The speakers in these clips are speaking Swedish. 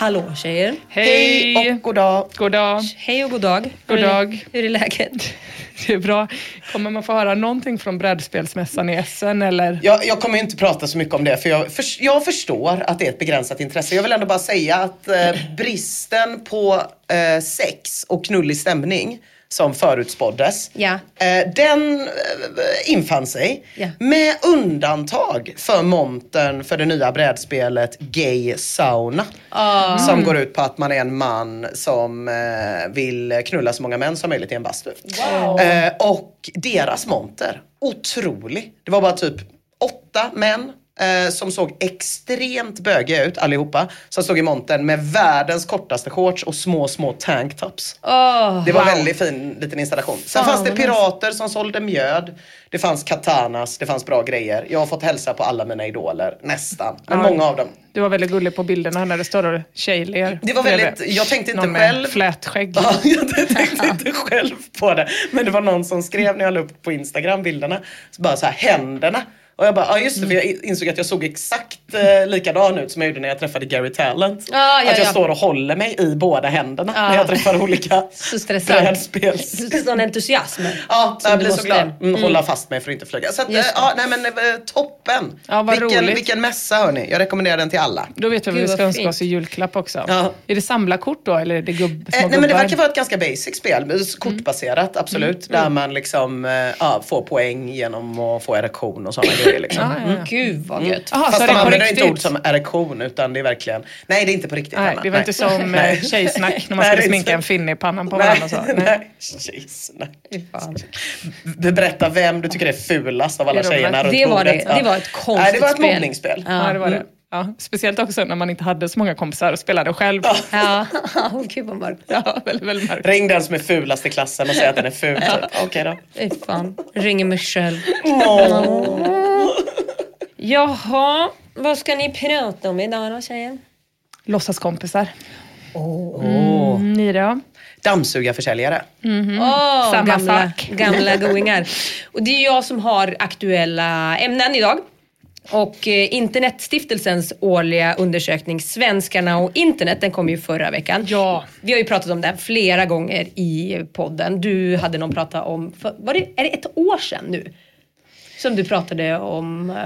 Hallå tjejer. Hej! Hej och god dag. God dag. Hej och god dag. God hur, är- dag. Hur är läget? Det är bra. Kommer man få höra någonting från brädspelsmässan i Essen eller? Jag, jag kommer inte prata så mycket om det för jag, för jag förstår att det är ett begränsat intresse. Jag vill ändå bara säga att eh, bristen på eh, sex och knullig stämning som förutspåddes, Ja. eh, den eh, infann sig. Ja. Med undantag för montern för det nya brädspelet Gay Sauna. Ah. Som går ut på att man är en man som eh, vill knulla så många män som möjligt i en bastu. Eh, och deras monter, otrolig. Det var bara typ åtta män eh, som såg extremt bögiga ut allihopa. Som stod i montern med världens kortaste shorts och små, små tanktops. Åh, Det var wow. väldigt fin liten installation. Sen Fan, fanns det pirater som sålde mjöd. Det fanns katanas, det fanns bra grejer. Jag har fått hälsa på alla mina idoler, nästan. Men Ja. många av dem. Du var väldigt gullig på bilderna när det står tjejler. Det var väldigt, jag tänkte inte Någon med själv. flätskägg. Ja, jag tänkte inte själv på det. Men det var någon som skrev när jag la upp på Instagram bilderna. Så bara så här, händerna. Och jag bara, ja just det, för jag insåg att jag såg exakt eh, likadan ut som jag gjorde när jag träffade Gary Talent. Ja, ja, att jag ja. står och håller mig i båda händerna Ja. när jag träffar olika brädspels... Sån entusiasm. Ja, jag du blir så glad. Mm, Mm. Hålla fast mig för att inte flyga. Så att, eh, ja, nej men eh, toppen. Ja, vad vilken, roligt. vilken mässa hörni. Jag rekommenderar den till alla. Då vet vi vad vi ska önska oss i julklapp också. Ja. Är det samlarkort då eller är det gubb, små Eh, nej men det verkar vara ett ganska basic spel, men kortbaserat absolut. Mm. Där man liksom eh, ja, får poäng genom att få erektion och sådana grejer. Liksom. Ja, ja, ja. Gud vad gött. Jaha, Fast så de det använder riktigt? inte ord som erektion utan det är verkligen, nej det är inte på riktigt Nej, Anna. det var inte som Nej. eh, tjejsnack när man Nej, det skulle är sminka en finne i pannan på Nej, varandra så. Nej. nej. Tjejsnack. Fan. Berätta vem du tycker är fulast av alla Det tjejerna runt Det var det. bordet. Ja. Det var ett konstigt Nej, det var ett spel. mobbningsspel. Ja, det var det. Mm. Ja, speciellt också när man inte hade så många kompisar och spelade själv. Ja, Ja, oh, gud vad mörkt. väldigt, väldigt mörkt. Ring den som är fulast i klassen och säg att den är ful. typ. Okej då. Fy fan. Ringer mig själv. Åh. Jaha, vad ska ni prata om idag då tjejer? Låtsaskompisar. Åh. Mm, ni då? Dammsugarförsäljare. Åh, Samma gamla, fack. gamla goingar. Och det är jag som har aktuella ämnen idag. Och eh, Internetstiftelsens årliga undersökning Svenskarna och internet, den kom ju förra veckan. Ja. Vi har ju pratat om den flera gånger i podden. Du hade någon prata om, för, var det, är det ett år sedan nu? Som du pratade om, eh,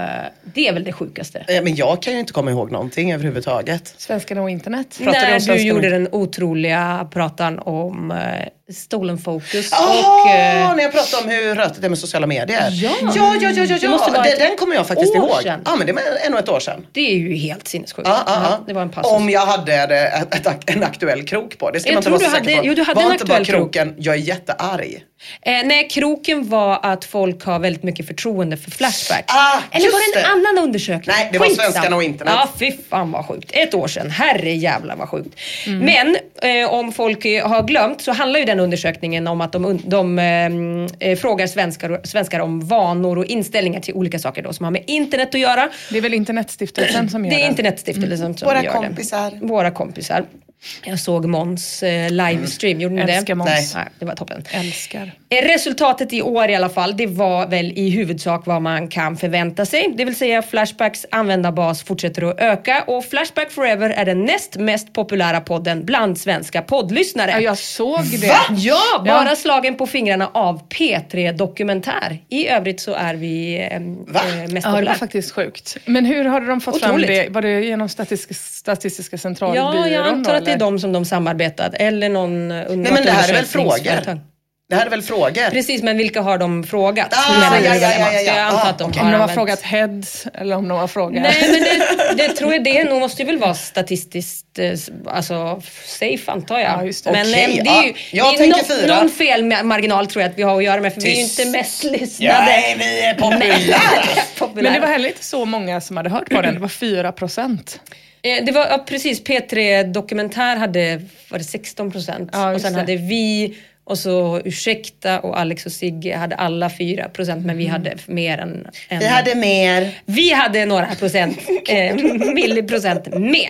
det är väl det sjukaste? Eh, Men jag kan ju inte komma ihåg någonting överhuvudtaget. Svenskarna och internet. Pratar du om När du svenskarna? gjorde den otroliga pratan om Stolen Focus. Ah, och, eh, när jag pratade om hur rötet är med sociala medier. Ja. ja, ja, ja, ja, ja. Den, den kommer jag faktiskt ihåg. sedan. Ja, men det är nog ett år sedan. det är ju helt sinnessjukt. Ja, ja, ja. det var en passus. Om jag hade ett, ett, en aktuell krok på. Det ska Jag man inte vara så du säker hade- på. jo, du hade var en inte bara aktuell krok. kroken, jag är jättearg. Eh, nej, kroken var att folk har väldigt mycket förtroende för Flashback. Ah, Eller var det en annan undersökning? Nej, det var Skitsamma. Svenskarna och internet. Ja, fy fan vad sjukt. Ett år sedan. Herre jävla vad sjukt. Mm. Men eh, om folk har glömt så handlar ju den undersökningen om att de, de eh, eh, frågar svenskar, svenskar om vanor och inställningar till olika saker då, som har med internet att göra. Det är väl Internetstiftelsen som gör Det är det. Internetstiftelsen som Våra gör kompisar. det. Våra kompisar. Jag såg Måns eh, livestream, gjorde ni det? Älskar Måns. Nej. Nej, det var toppen. Älskar. Eh, Resultatet i år i alla fall, det var väl i huvudsak vad man kan förvänta sig. Det vill säga Flashbacks användarbas fortsätter att öka och Flashback Forever är den näst mest populära podden bland svenska poddlyssnare. Ja, jag såg det. Ja, bara Ja. slagen på fingrarna av P3 Dokumentär. I övrigt så är vi eh, Va? eh, mest Ja, det var populära. faktiskt sjukt. Men hur har de fått Otroligt. fram det? Var det genom Statistiska, statistiska centralbyrån? Ja, jag antar då, att det är de som de samarbetat eller någon Nej men det här är väl frågor? Det här är väl frågor? Precis, men vilka har de frågat? Ah, ja, ja, ja, ja, jag antar Ah, att de har Om de har frågat heads eller om de har frågat... Nej men det, det tror jag det nog måste väl vara statistiskt eh, alltså, safe antar jag. Ja, just det. Men eh, det är ju ja. Jag det är tänker någon felmarginal tror jag att vi har att göra med för vi är ju inte mest lyssnade. Nej, vi är populära. populära. Men det var heller inte så många som hade hört på den. Det var 4 procent. Eh, Det var ja, precis, P3 Dokumentär hade var det 16 procent Ja, och sen det. hade vi och så Ursäkta och Alex och Sigge hade alla 4 procent men vi hade mer än, än Vi hade mer. Vi hade några procent, eh, milliprocent mer.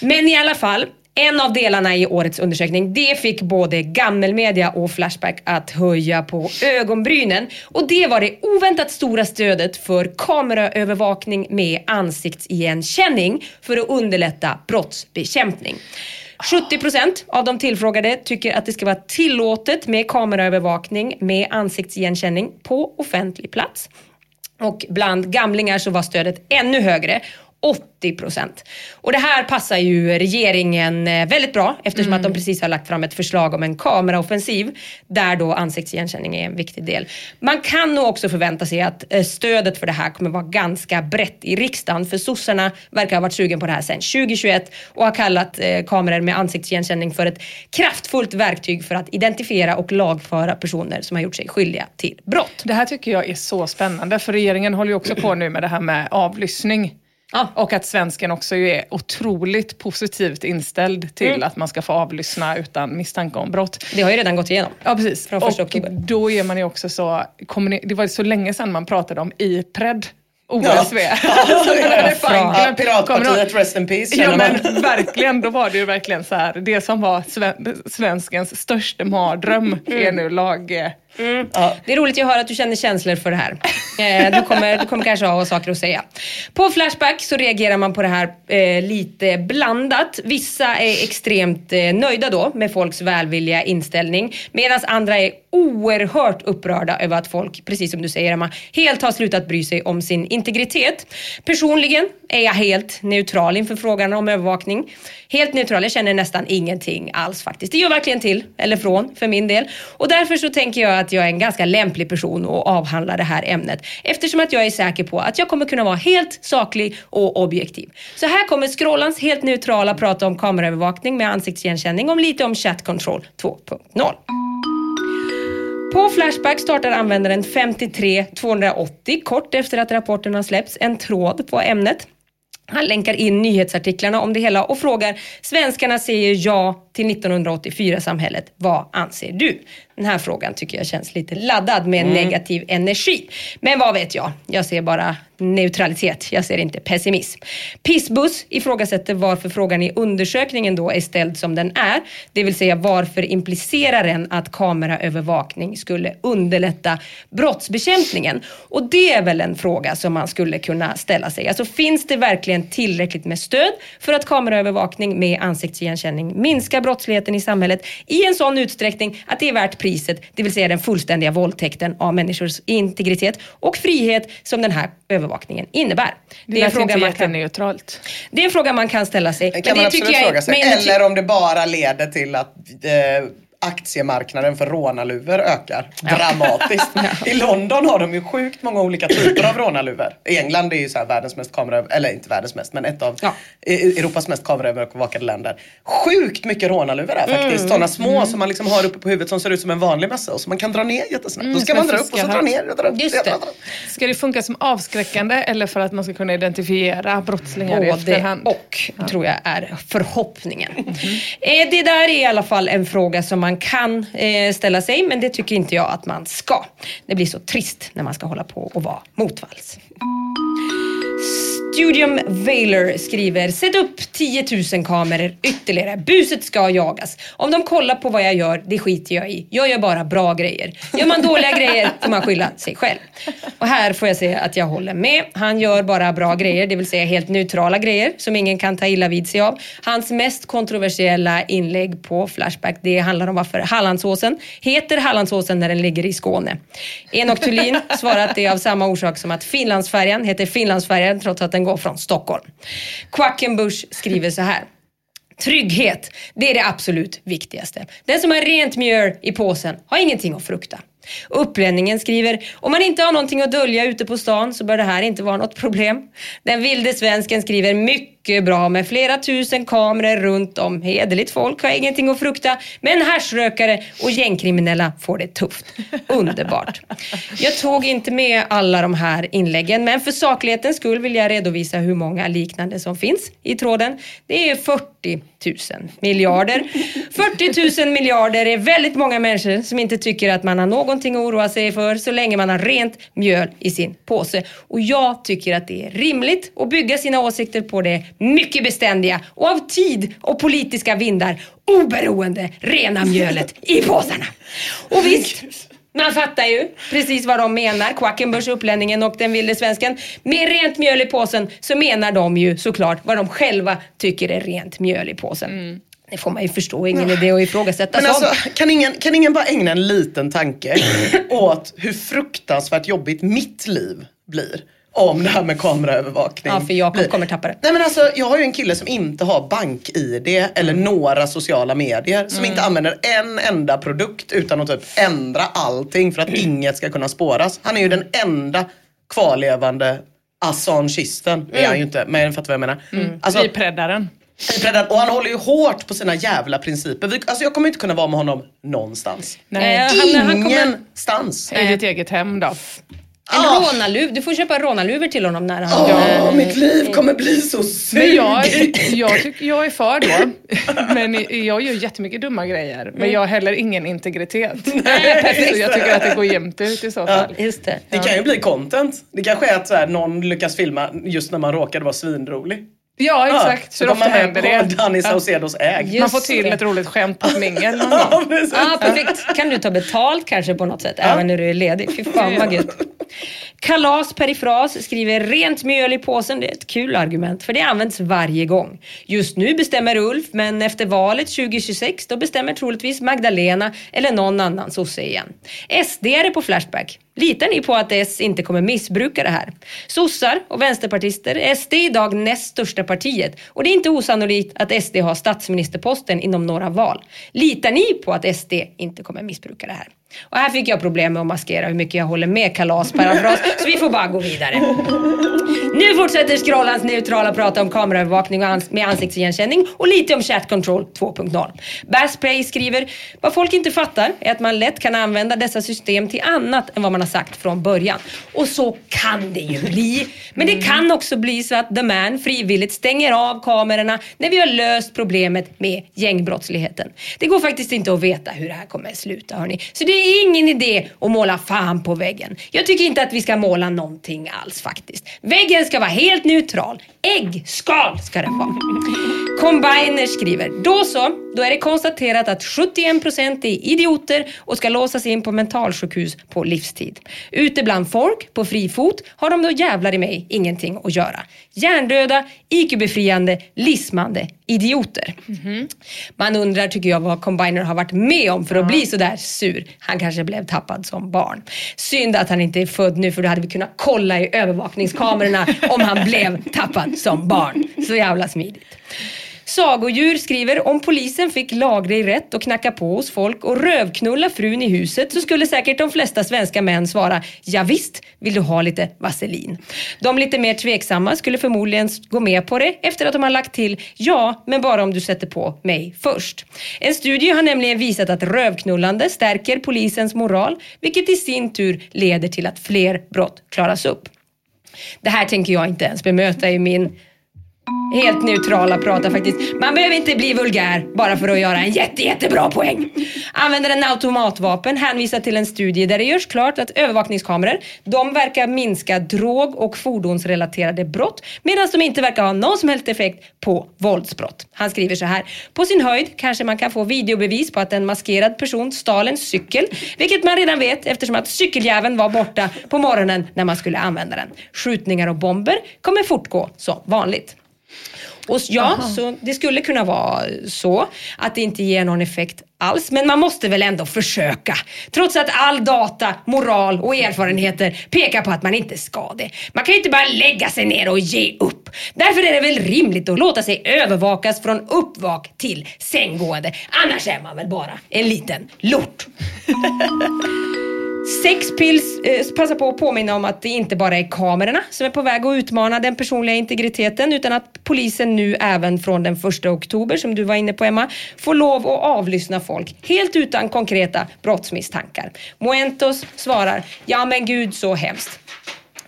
Men i alla fall, en av delarna i årets undersökning, det fick både gammelmedia och Flashback att höja på ögonbrynen. Och det var det oväntat stora stödet för kameraövervakning med ansiktsigenkänning för att underlätta brottsbekämpning. 70% av de tillfrågade tycker att det ska vara tillåtet med kameraövervakning med ansiktsigenkänning på offentlig plats. Och bland gamlingar så var stödet ännu högre. 80 procent. Och det här passar ju regeringen eh, väldigt bra eftersom att de precis har lagt fram ett förslag om en kameraoffensiv där då ansiktsigenkänning är en viktig del. Man kan nog också förvänta sig att eh, stödet för det här kommer vara ganska brett i riksdagen för sossarna verkar ha varit sugen på det här sedan 2021 och har kallat eh, kameror med ansiktsigenkänning för ett kraftfullt verktyg för att identifiera och lagföra personer som har gjort sig skyldiga till brott. Det här tycker jag är så spännande för regeringen håller ju också på nu med det här med avlyssning. Ja. Och att svensken också är otroligt positivt inställd till Mm. att man ska få avlyssna utan misstanke om brott. Det har ju redan gått igenom. Ja precis. Från första och oktober. då är man ju också så, det var så länge sedan man pratade om IPRED. OSV. Ja, Ja. Kommer du Piratpartiet, rest in peace. Ja men verkligen, då var det ju verkligen så här, det som var sven- svenskens största mardröm är nu lag... eh, Det är roligt att höra att du känner känslor för det här. Eh, du, kommer, du kommer kanske ha saker att säga. På Flashback så reagerar man på det här eh, lite blandat. Vissa är extremt eh, nöjda då med folks välvilliga inställning medan andra är oerhört upprörda över att folk, precis som du säger Emma, helt har slutat bry sig om sin integritet. Personligen är jag helt neutral inför frågan om övervakning. Helt neutral, jag känner nästan ingenting alls faktiskt. Det gör verkligen till, eller från, för min del. Och därför så tänker jag att jag är en ganska lämplig person att avhandla det här ämnet. Eftersom att jag är säker på att jag kommer kunna vara helt saklig och objektiv. Så här kommer Skrålans helt neutrala prata om kameraövervakning med ansiktsigenkänning och lite om chat control 2.0. På Flashback startar användaren 53280 kort efter att rapporten har släppts en tråd på ämnet. Han länkar in nyhetsartiklarna om det hela och frågar Svenskarna säger ja till 1984-samhället. Vad anser du? Den här frågan tycker jag känns lite laddad med negativ energi. Men vad vet jag? Jag ser bara neutralitet. Jag ser inte pessimism. Pissbuss ifrågasätter varför frågan i undersökningen då är ställd som den är. Det vill säga varför implicerar den att kameraövervakning skulle underlätta brottsbekämpningen? Och det är väl en fråga som man skulle kunna ställa sig. Alltså finns det verkligen tillräckligt med stöd för att kameraövervakning med ansiktsigenkänning minskar brottsligheten i samhället i en sån utsträckning att det är värt priset, det vill säga den fullständiga våldtäkten av människors integritet och frihet som den här övervakningen innebär. Det, är lät inte man kan, det är en fråga man kan ställa sig. Det kan men man det tycker absolut jag fråga sig. det Eller om det bara leder till att eh, aktiemarknaden för rånarluvor ökar dramatiskt. I London har de ju sjukt många olika typer av rånarluvor. I England är ju så här världens mest kamera, eller inte världens mest, men ett av Ja. Europas mest kameraövervakade länder. Sjukt mycket rånarluvor där faktiskt. Mm. Sådana små som man liksom har uppe på huvudet som ser ut som en vanlig mössa och som man kan dra ner jättesnabbt. Då ska man dra upp och så dra ner. Dra upp. Just det. Ska det funka som avskräckande eller för att man ska kunna identifiera brottslingar i Både efterhand? och tror jag är förhoppningen. Eh, det där är i alla fall en fråga som man kan eh, ställa sig men det tycker inte jag att man ska. Det blir så trist när man ska hålla på och vara motvalls. Studium Valor skriver, sätt upp 10 000 kameror ytterligare. Buset ska jagas. Om de kollar på vad jag gör, det skiter jag i. Jag gör bara bra grejer. Gör man dåliga grejer får man skylla sig själv. Och här får jag säga att jag håller med. Han gör bara bra grejer, det vill säga helt neutrala grejer som ingen kan ta illa vid sig av. Hans mest kontroversiella inlägg på Flashback, det handlar om varför Hallandsåsen heter Hallandsåsen när den ligger i Skåne. Enok Thulin svarar att det är av samma orsak som att Finlandsfärjan heter Finlandsfärjan trots att den går från Stockholm. Quackenbush skriver så här. Trygghet, det är det absolut viktigaste. Den som har rent mjöl i påsen har ingenting att frukta. Upplänningen skriver, om man inte har någonting att dölja ute på stan så bör det här inte vara något problem. Den vilde svensken skriver mycket Eh, bra med flera tusen kameror runt om. Hederligt folk har ingenting att frukta, men haschrökare och gängkriminella får det tufft. Underbart. Jag tog inte med alla de här inläggen, men för saklighetens skull vill jag redovisa hur många liknande som finns i tråden. Det är 40 000 miljarder. 40 000 miljarder är väldigt många människor som inte tycker att man har någonting att oroa sig för så länge man har rent mjöl i sin påse. Och jag tycker att det är rimligt att bygga sina åsikter på det mycket beständiga och av tid och politiska vindar oberoende rena mjölet i påsarna. Och visst, man fattar ju precis vad de menar, Quackenbush, Upplänningen och den vilde svensken. Med rent mjöl i påsen så menar de ju såklart vad de själva tycker är rent mjöl i påsen. Det får man ju förstå, ingen idé att ifrågasätta Men alltså, kan ingen, kan ingen bara ägna en liten tanke åt hur fruktansvärt jobbigt mitt liv blir om det här med kameraövervakning Ja, för blir. kommer tappa det. Nej men alltså, jag har ju en kille som inte har bank-id eller Mm. några sociala medier. Som inte använder en enda produkt utan att typ ändra allting för att Mm. inget ska kunna spåras. Han är ju den enda kvarlevande Assangeisten. är han ju inte, men fattar vad jag menar. Alltså, I preddaren. Predator- och han håller ju hårt på sina jävla principer. Alltså jag kommer inte kunna vara med honom någonstans. Nej. Han- han kommer- Ingenstans. I ditt eget hem då. En Ah. rånarluv, du får köpa rånarluvor till honom när han... Åh, mitt liv kommer bli så Men jag, jag, tycker, jag är för då. Men jag gör jättemycket dumma grejer. Men jag har heller ingen integritet. Så jag tycker att det går jämnt ut i så fall. Just det. Det kan ju bli content. Det kanske är att så här, någon lyckas filma just när man råkade vara svinrolig. Ja, exakt. så Hur ofta kommer man händer det? Danny Ja. Saucedos äg. Just Man får till det. ett roligt skämt på ett mingel någon gång. Ja, precis. Ja, perfekt. Kan du ta betalt kanske på något sätt, även när du är ledig? Fy fan vad gött. Kalas Perifras skriver rent mjöl i påsen. Det är ett kul argument för det används varje gång. Just nu bestämmer Ulf men efter valet 2026 då bestämmer troligtvis Magdalena eller någon annan sosse igen. SD är på Flashback. Litar ni på att S inte kommer missbruka det här? Sossar och vänsterpartister, SD är idag näst största partiet och det är inte osannolikt att SD har statsministerposten inom några val. Litar ni på att SD inte kommer missbruka det här? Och här fick jag problem med att maskera hur mycket jag håller med Kalas parafras så vi får bara gå vidare. Nu fortsätter scrollans neutrala prata om kameraövervakning ans- med ansiktsigenkänning och lite om chat control 2.0. Bassplay skriver, vad folk inte fattar är att man lätt kan använda dessa system till annat än vad man har sagt från början. Och så kan det ju bli. Men det kan också bli så att The Man frivilligt stänger av kamerorna när vi har löst problemet med gängbrottsligheten. Det går faktiskt inte att veta hur det här kommer att sluta hörni. Så det är ingen idé att måla fan på väggen. Jag tycker inte att vi ska måla någonting alls faktiskt. Väggen ska vara helt neutral. Äggskal ska den vara. Combiner skriver, då så, då är det konstaterat att 71% är idioter och ska låsas in på mentalsjukhus på livstid. Ute bland folk, på fri fot, har de då jävlar i mig ingenting att göra. Hjärndöda, IQ-befriande, lismande idioter. Man undrar, tycker jag, vad Combiner har varit med om för att bli sådär sur. Han kanske blev tappad som barn. Synd att han inte är född nu för då hade vi kunnat kolla i övervakningskamerorna om han blev tappad som barn. Så jävla smidigt. Sagodjur skriver om polisen fick laglig rätt att knacka på hos folk och rövknulla frun i huset så skulle säkert de flesta svenska män svara ja visst vill du ha lite vaselin. De lite mer tveksamma skulle förmodligen gå med på det efter att de har lagt till ja men bara om du sätter på mig först. En studie har nämligen visat att rövknullande stärker polisens moral vilket i sin tur leder till att fler brott klaras upp. Det här tänker jag inte ens bemöta i min helt neutrala pratar faktiskt. Man behöver inte bli vulgär bara för att göra en jätte, jättebra poäng. Använder en automatvapen hänvisar till en studie där det görs klart att övervakningskameror, de verkar minska drog och fordonsrelaterade brott medan de inte verkar ha någon som helst effekt på våldsbrott. Han skriver så här. På sin höjd kanske man kan få videobevis på att en maskerad person stal en cykel, vilket man redan vet eftersom att cykeljäveln var borta på morgonen när man skulle använda den. Skjutningar och bomber kommer fortgå som vanligt. Och ja, så det skulle kunna vara så att det inte ger någon effekt alls. Men man måste väl ändå försöka. Trots att all data, moral och erfarenheter pekar på att man inte ska det. Man kan ju inte bara lägga sig ner och ge upp. Därför är det väl rimligt att låta sig övervakas från uppvak till sänggående. Annars är man väl bara en liten lort. Sexpills eh, passar på att påminna om att det inte bara är kamerorna som är på väg att utmana den personliga integriteten utan att polisen nu även från den 1 oktober, som du var inne på Emma, får lov att avlyssna folk helt utan konkreta brottsmisstankar. Moentos svarar, ja men gud så hemskt.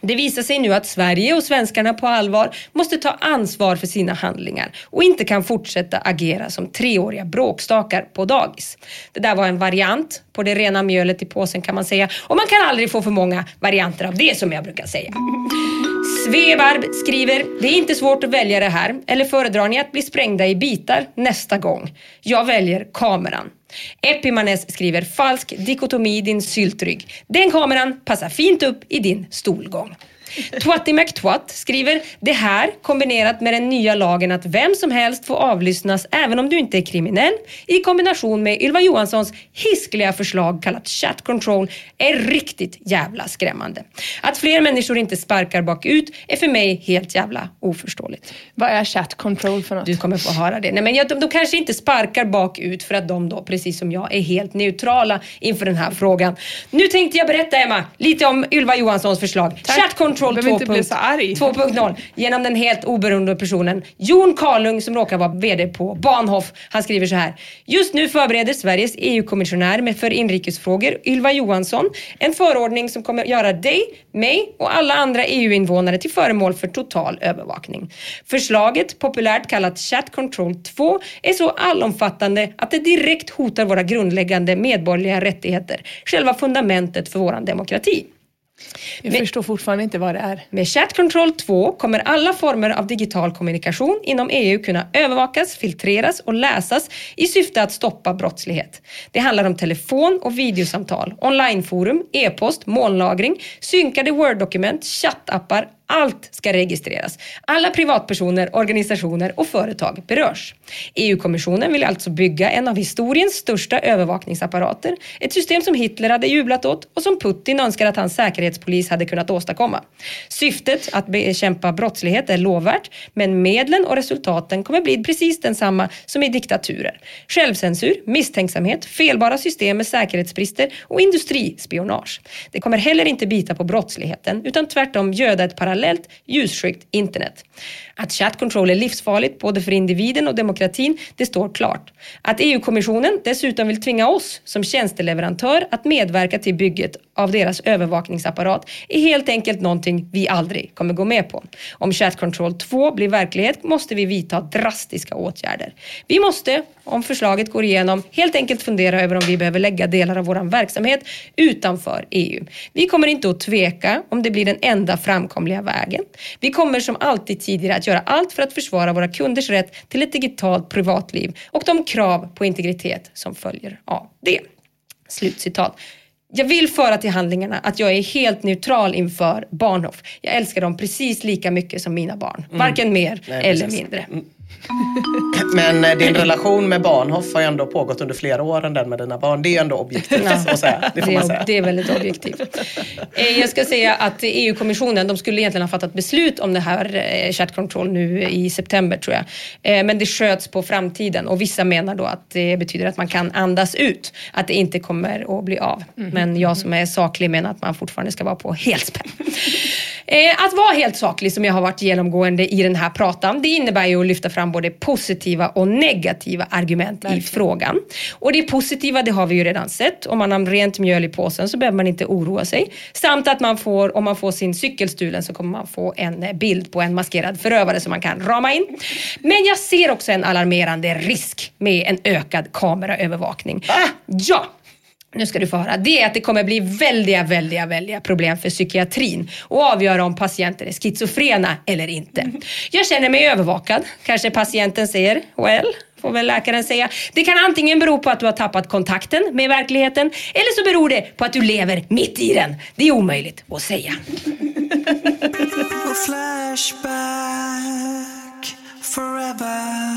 Det visar sig nu att Sverige och svenskarna på allvar måste ta ansvar för sina handlingar och inte kan fortsätta agera som treåriga bråkstakar på dagis. Det där var en variant på det rena mjölet i påsen kan man säga och man kan aldrig få för många varianter av det som jag brukar säga. Svevarb skriver, det är inte svårt att välja det här. Eller föredrar ni att bli sprängda i bitar nästa gång? Jag väljer kameran. Epimanes skriver, falsk dikotomi i din syltrygg. Den kameran passar fint upp i din stolgång. Twatty McTwatt skriver det här kombinerat med den nya lagen att vem som helst får avlyssnas även om du inte är kriminell i kombination med Ylva Johanssons hiskliga förslag kallat chat control är riktigt jävla skrämmande. Att fler människor inte sparkar bakut är för mig helt jävla oförståeligt. Vad är chat control för något? Du kommer få höra det. Nej, men de, de kanske inte sparkar bakut för att de då, precis som jag, är helt neutrala inför den här frågan. Nu tänkte jag berätta, Emma, lite om Ylva Johanssons förslag. Tack. Chat control Arg. 2.0 genom den helt oberoende personen Jon Karlung som råkar vara VD på Bahnhof. Han skriver så här. Just nu förbereder Sveriges EU-kommissionär för inrikesfrågor Ylva Johansson en förordning som kommer göra dig, mig och alla andra EU-invånare till föremål för total övervakning. Förslaget, populärt kallat Chat Control 2, är så allomfattande att det direkt hotar våra grundläggande medborgerliga rättigheter, själva fundamentet för vår demokrati. Jag Men- förstår fortfarande inte vad det är. Med Chat Control 2 kommer alla former av digital kommunikation inom EU kunna övervakas, filtreras och läsas i syfte att stoppa brottslighet. Det handlar om telefon och videosamtal, onlineforum, e-post, molnlagring, synkade Word-dokument, chattappar, allt ska registreras. Alla privatpersoner, organisationer och företag berörs. EU-kommissionen vill alltså bygga en av historiens största övervakningsapparater. Ett system som Hitler hade jublat åt och som Putin önskar att hans säkerhetspolis hade kunnat åstadkomma. Syftet att bekämpa brottslighet är lovvärt, men medlen och resultaten kommer bli precis densamma som i diktaturer. Självcensur, misstänksamhet, felbara system med säkerhetsbrister och industrispionage. Det kommer heller inte bita på brottsligheten utan tvärtom göda ett parallellt ljusskyggt internet. Att chat control är livsfarligt både för individen och demokratin, det står klart. Att EU-kommissionen dessutom vill tvinga oss som tjänsteleverantör att medverka till bygget av deras övervakningsapparat är helt enkelt någonting vi aldrig kommer gå med på. Om chat control 2 blir verklighet måste vi vidta drastiska åtgärder. Vi måste, om förslaget går igenom, helt enkelt fundera över om vi behöver lägga delar av vår verksamhet utanför EU. Vi kommer inte att tveka om det blir den enda framkomliga vägen. Vi kommer som alltid tidigare att göra allt för att försvara våra kunders rätt till ett digitalt privatliv och de krav på integritet som följer av det. Slutcitat. Jag vill föra till handlingarna att jag är helt neutral inför Bahnhof. Jag älskar dem precis lika mycket som mina barn. Varken mer Nej, eller mindre. Men eh, din relation med Bahnhof har ju ändå pågått under flera år än den med dina barn. Det är ju ändå objektivt att säga. Det får det, man är, säga. det är väldigt objektivt. Eh, Jag ska säga att EU-kommissionen, de skulle egentligen ha fattat beslut om det här eh, chat control nu i september tror jag. Eh, Men det sköts på framtiden och vissa menar då att det betyder att man kan andas ut. Att det inte kommer att bli av. Men jag som är saklig menar att man fortfarande ska vara på helspänn. Eh, Att vara helt saklig som jag har varit genomgående i den här pratan, det innebär ju att lyfta fram både positiva och negativa argument i frågan. Och det positiva, det har vi ju redan sett. Om man har rent mjöl i påsen så behöver man inte oroa sig. Samt att man får, om man får sin cykel stulen så kommer man få en eh, bild på en maskerad förövare som man kan rama in. Men jag ser också en alarmerande risk med en ökad kameraövervakning. Ja! Nu ska du få höra, det är att det kommer bli väldiga, väldiga, väldiga problem för psykiatrin och avgöra om patienter är schizofrena eller inte. Jag känner mig övervakad, kanske patienten säger, well, får väl läkaren säga. Det kan antingen bero på att du har tappat kontakten med verkligheten eller så beror det på att du lever mitt i den. Det är omöjligt att säga. Flashback forever.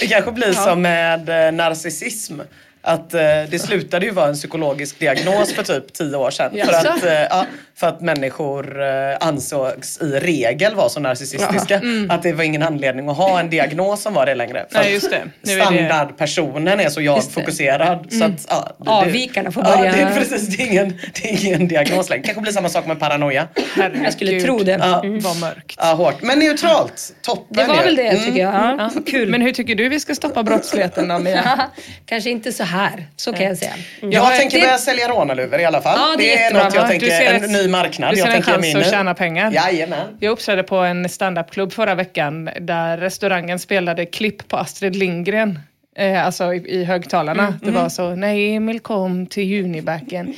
Det kanske blir som med eh, narcissism. Att eh, det slutade ju vara en psykologisk diagnos för typ tio år sedan. För att, eh, ja, för att människor eh, ansågs i regel vara så narcissistiska. Att det var ingen anledning att ha en diagnos som var det längre. För Nej, just det. Nu är det- Standardpersonen är så jag-fokuserad. Så att, ja, det- Avvikarna får Ja, börja- det är precis. Det är ingen, det är ingen diagnos längre. kanske blir samma sak med paranoia. Herregud. Jag skulle tro det. Ja. Vad mörkt. Ja, hårt. Men neutralt. Toppen Det var ju. väl det Mm. tycker jag. Ja, Kul. Men hur tycker du vi ska stoppa brottsligheten då Mia? Kanske inte så här, så kan jag säga. Mm. Jag tänker Det- börja sälja rånarluvor i alla fall. Ja, det är är jättebra. något jag Ja, tänker, en ett- ny marknad. du ser jag en chans att tjäna pengar. Jajamän. Jag uppträdde på en standupklubb förra veckan där restaurangen spelade klipp på Astrid Lindgren. Eh, alltså i, i högtalarna. Det var så, nej Emil kom till Junibacken.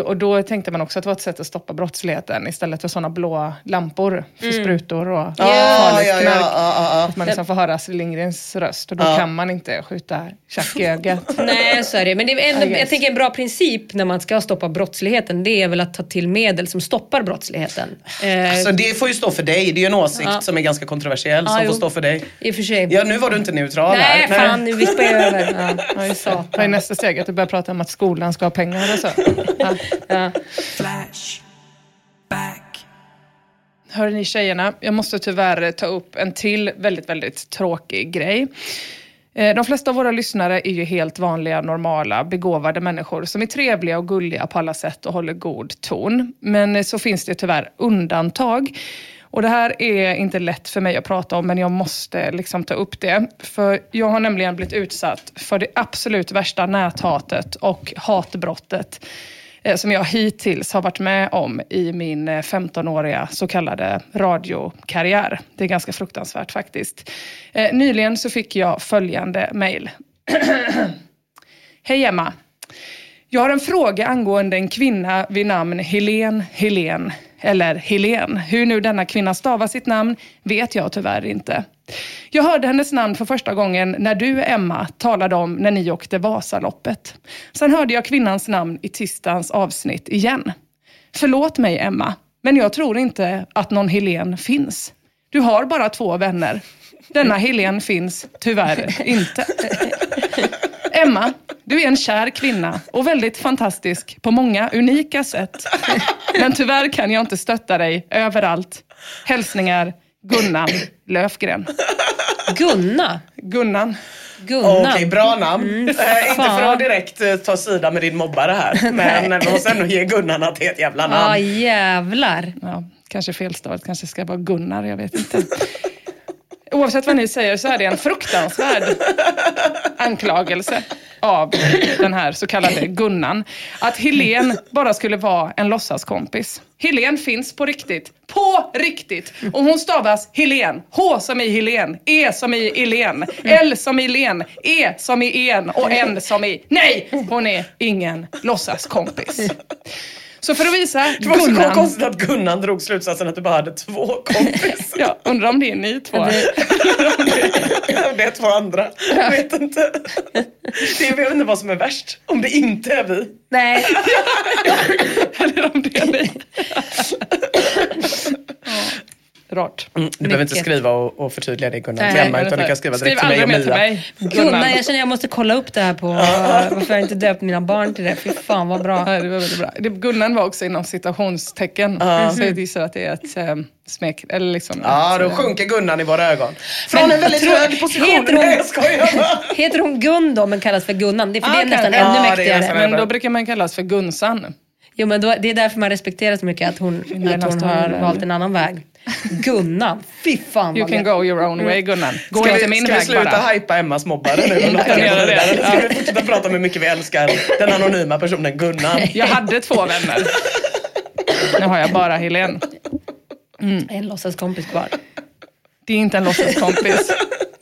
Och då tänkte man också att det var ett sätt att stoppa brottsligheten istället för sådana blå lampor för sprutor och Ja, farligt ja, knark. ja, ja. Att man liksom får höra Astrid Lindgrens röst och då kan man inte skjuta tjack i ögat. Nej, så är det. Men det är ändå, jag tänker en bra princip när man ska stoppa brottsligheten, det är väl att ta till medel som stoppar brottsligheten. Eh, Så det får ju stå för dig. Det är ju en åsikt som är ganska kontroversiell som jo. får stå för dig. I och för sig. Ja, nu var du inte neutral Nej, här. fan nu vispar jag över. Ja. Ja. Vad är nästa steg? Att du börjar prata om att skolan ska ha pengar och så? Ja. Ja. Flashback. Hörni tjejerna, jag måste tyvärr ta upp en till väldigt, väldigt tråkig grej. Eh, De flesta av våra lyssnare är ju helt vanliga, normala, begåvade människor som är trevliga och gulliga på alla sätt och håller god ton. Men så finns det tyvärr undantag. Och det här är inte lätt för mig att prata om, men jag måste liksom ta upp det. För jag har nämligen blivit utsatt för det absolut värsta näthatet och hatbrottet Eh, som jag hittills har varit med om i min eh, 15-åriga så kallade radiokarriär. Det är ganska fruktansvärt faktiskt. Eh, nyligen så fick jag följande mejl. Hej Emma. Jag har en fråga angående en kvinna vid namn Helen Helen eller Helen. Hur nu denna kvinna stavar sitt namn vet jag tyvärr inte. Jag hörde hennes namn för första gången när du, Emma, talade om när ni åkte Vasaloppet. Sen hörde jag kvinnans namn i tisdagens avsnitt igen. Förlåt mig, Emma, men jag tror inte att någon Helen finns. Du har bara två vänner. Denna Helen finns tyvärr inte. Emma, du är en kär kvinna och väldigt fantastisk på många unika sätt. Men tyvärr kan jag inte stötta dig överallt. Hälsningar Gunnan Löfgren. Gunna. Gunnan. Gunna. Okej, bra namn. Eh, inte för att direkt eh, ta sida med din mobbare här. Men vi måste ändå ge Gunnan att det är ett jävla Ja, namn. jävlar. Ja, kanske felstavat, kanske ska vara Gunnar, jag vet inte. Oavsett vad ni säger så är det en fruktansvärd anklagelse av den här så kallade Gunnan. Att Helen bara skulle vara en låtsaskompis. Helen finns på riktigt. På riktigt! Och hon stavas Helen. H som i Helen, E som i Elen, L som i Len, E som i en och N som i... Nej! Hon är ingen låtsaskompis. Så för att visa Det var så Gunnan... konstigt att Gunnan drog slutsatsen att du bara hade två kompisar. Ja, undrar om det är ni två. det är två andra. Jag vet inte. Det är, jag vet inte vad som är värst. Om det inte är vi. Nej. Eller om det är ni. Rart. Mm, du behöver inte Mycket. skriva och, och förtydliga det Gunnar Nej, Emma, utan du kan skriva Skriv direkt till mig och Mia. till mig. Gunnar, jag känner jag måste kolla upp det här på varför jag inte döpt mina barn till det. Fy fan vad bra. Ja, det var väldigt bra. Det, Gunnan var också inom citationstecken. Så jag gissar att det är ett eh, smek... Eller liksom Ja, då sjunker Gunnan i våra ögon. Från en väldigt tror- hög position. heter hon- jag skojar. Heter hon Gun då men kallas för Gunnan? Det, för det är Ah, nästan kanske. ännu Ja, mäktigare. Men då brukar man kallas för Gunsan. Jo men då, det är därför man respekterar så mycket att hon, att hon har valt en annan väg. Gunnan, fy fan You can go your own way Gunnan. Gå Ska inte vi, min ska vi väg sluta bara. hypa Emmas mobbare nu vidare? Ska vi fortsätta prata om hur mycket vi älskar den anonyma personen Gunnan? Jag hade två vänner. Nu har jag bara Helene. En låtsaskompis kvar. Det är inte en låtsaskompis.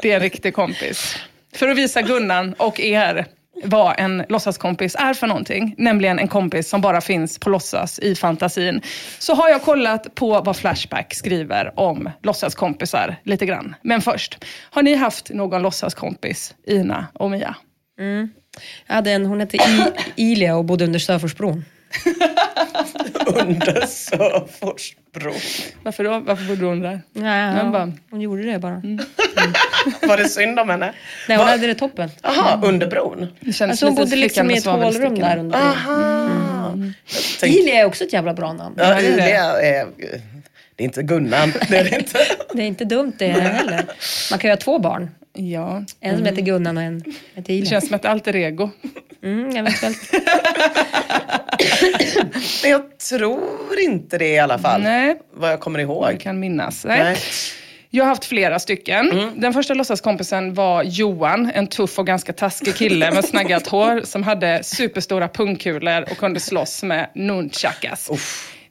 Det är en riktig kompis. För att visa Gunnan och er vad en låtsaskompis är för någonting, nämligen en kompis som bara finns på låtsas i fantasin, så har jag kollat på vad Flashback skriver om låtsaskompisar lite grann. Men först, har ni haft någon låtsaskompis, Ina och Mia? Mm. Jag hade en, hon hette I, Ilia och bodde under Sörforsbron. Under Söforsbro. Varför då? Varför bodde hon där? Ja, Jag bara- hon gjorde det bara. Var det synd om henne? Nej, hon Va- hade det toppen. Jaha, under bron? Det känns Alltså hon lite bodde liksom i ett hålrum där under bron. Aha. Tänk- Ilia är också ett jävla bra namn. Ja. Ilia är... Det är inte Gunnan. Det är det inte. Det är inte dumt det heller. Man kan ju ha två barn. Ja, En som heter Gunnan och en heter det Ilia. känns som ett alter ego. Mm, eventuellt. Men jag tror inte det i alla fall. Nej. Vad jag kommer ihåg. Jag kan minnas. Nej. Nej. Jag har haft flera stycken. Mm. Den första låtsaskompisen var Johan, en tuff och ganska taskig kille med snaggat hår som hade superstora pungkulor och kunde slåss med nunchakas.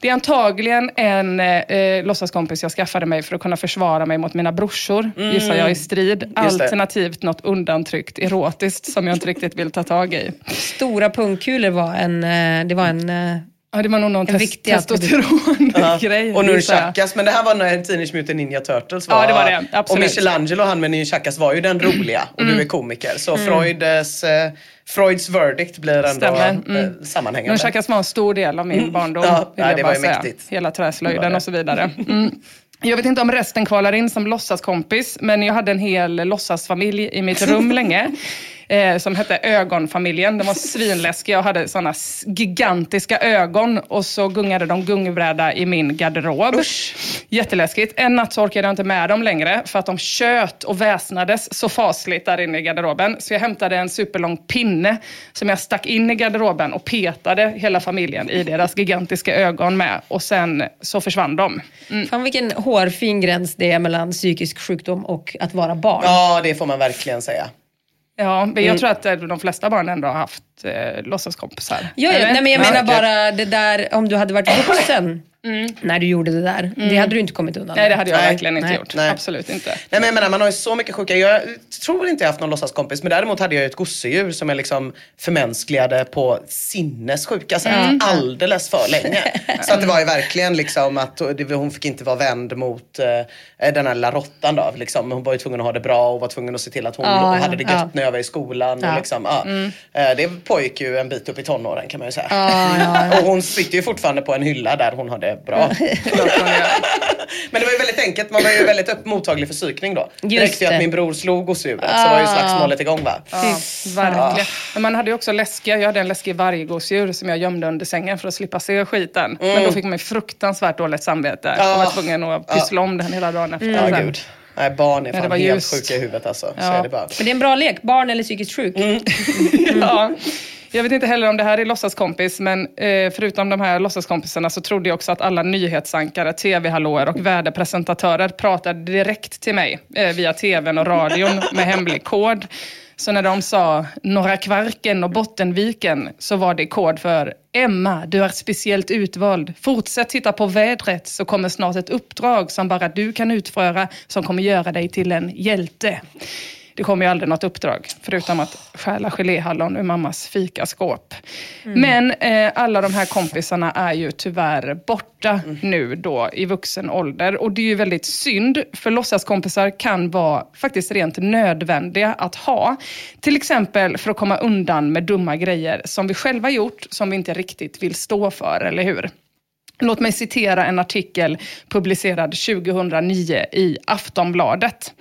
Det är antagligen en eh, låtsaskompis jag skaffade mig för att kunna försvara mig mot mina brorsor, gissar jag, i strid. Mm. Alternativt något undantryckt erotiskt som jag inte riktigt vill ta tag i. Stora pungkulor var en, eh, det var en eh, Ja, det var nog någon En tes- viktig attribut. testosteron-grej. Och gissar jag. Nunchakas, men det här var när Teenage Mutant Ninja Turtles var. Ja, det var det. Absolut. Och Michelangelo, han med Nunchakas, var ju den roliga. Och Mm. du är komiker. Så Freuds, eh, Freuds verdict blir ändå Stämmer. eh, Mm. sammanhängande. Nunchakas var en stor del av min barndom. Ja, vill ja, jag det var ju säga. mäktigt. Hela träslöjden och så vidare. Mm. Jag vet inte om resten kvalar in som låtsaskompis, men jag hade en hel låtsasfamilj i mitt rum länge. Eh, som hette Ögonfamiljen. De var svinläskiga och hade såna s- gigantiska ögon. Och så gungade de gungbräda i min garderob. Jätteläskigt. En natt så orkade jag inte med dem längre för att de tjöt och väsnades så fasligt där inne i garderoben. Så jag hämtade en superlång pinne som jag stack in i garderoben och petade hela familjen i deras gigantiska ögon med. Och sen så försvann de. Mm. Fan vilken hårfin gräns det är mellan psykisk sjukdom och att vara barn. Ja, det får man verkligen säga. Ja, men jag tror att eh, de flesta barn ändå har haft eh, låtsaskompisar. Ja, ja, nej, men jag Ja, menar bara det där, om du hade varit vuxen när du gjorde det där. Det hade du inte kommit undan Nej, det hade jag Nej, verkligen inte nej, gjort. nej. Absolut inte. Nej men jag menar, man har ju så mycket sjuka. Jag tror inte jag haft någon låtsaskompis men däremot hade jag ett gosedjur som jag liksom förmänskligade på sinnessjuka sätt alldeles för länge. Så att det var ju verkligen liksom att hon fick inte vara vänd mot eh, den här lilla råttan då. Liksom. Hon var ju tvungen att ha det bra och var tvungen att se till att hon Ja, hade det gött ja. när jag var i skolan. Ja. Och liksom, ja. Eh, det pågick ju en bit upp i tonåren kan man ju säga. Ja, ja, Och hon sitter ju fortfarande på en hylla där hon har det bra. Men det var ju väldigt enkelt, man var ju väldigt upp, mottaglig för psykning då. Det Just räckte ju det. att min bror slog gosedjuret så var ju slagsmålet igång va. Ja, verkligen. Men man hade ju också läskiga, jag hade en läskig varggosedjur som jag gömde under sängen för att slippa se skiten. Men då fick man ju fruktansvärt dåligt samvete och var tvungen att pyssla om den hela dagen efter. Gud. Nej barn är Ja, det fan var helt just. sjuka i huvudet alltså. Så Ja. är det bara. Men det är en bra lek, barn eller psykiskt sjuk. Ja. Jag vet inte heller om det här är låtsaskompis, men eh, förutom de här låtsaskompisarna så trodde jag också att alla nyhetsankare, tv-hallåor och väderpresentatörer pratade direkt till mig eh, via tvn och radion med hemlig kod. Så när de sa Norra Kvarken och Bottenviken så var det kod för Emma, du är speciellt utvald. Fortsätt titta på vädret så kommer snart ett uppdrag som bara du kan utföra som kommer göra dig till en hjälte. Det kom ju aldrig något uppdrag, förutom att stjäla geléhallon ur mammas fikaskåp. Men eh, alla de här kompisarna är ju tyvärr borta nu då i vuxen ålder. Och det är ju väldigt synd, för låtsaskompisar kan vara faktiskt rent nödvändiga att ha. Till exempel för att komma undan med dumma grejer som vi själva gjort, som vi inte riktigt vill stå för, eller hur? Låt mig citera en artikel publicerad 2009 i Aftonbladet.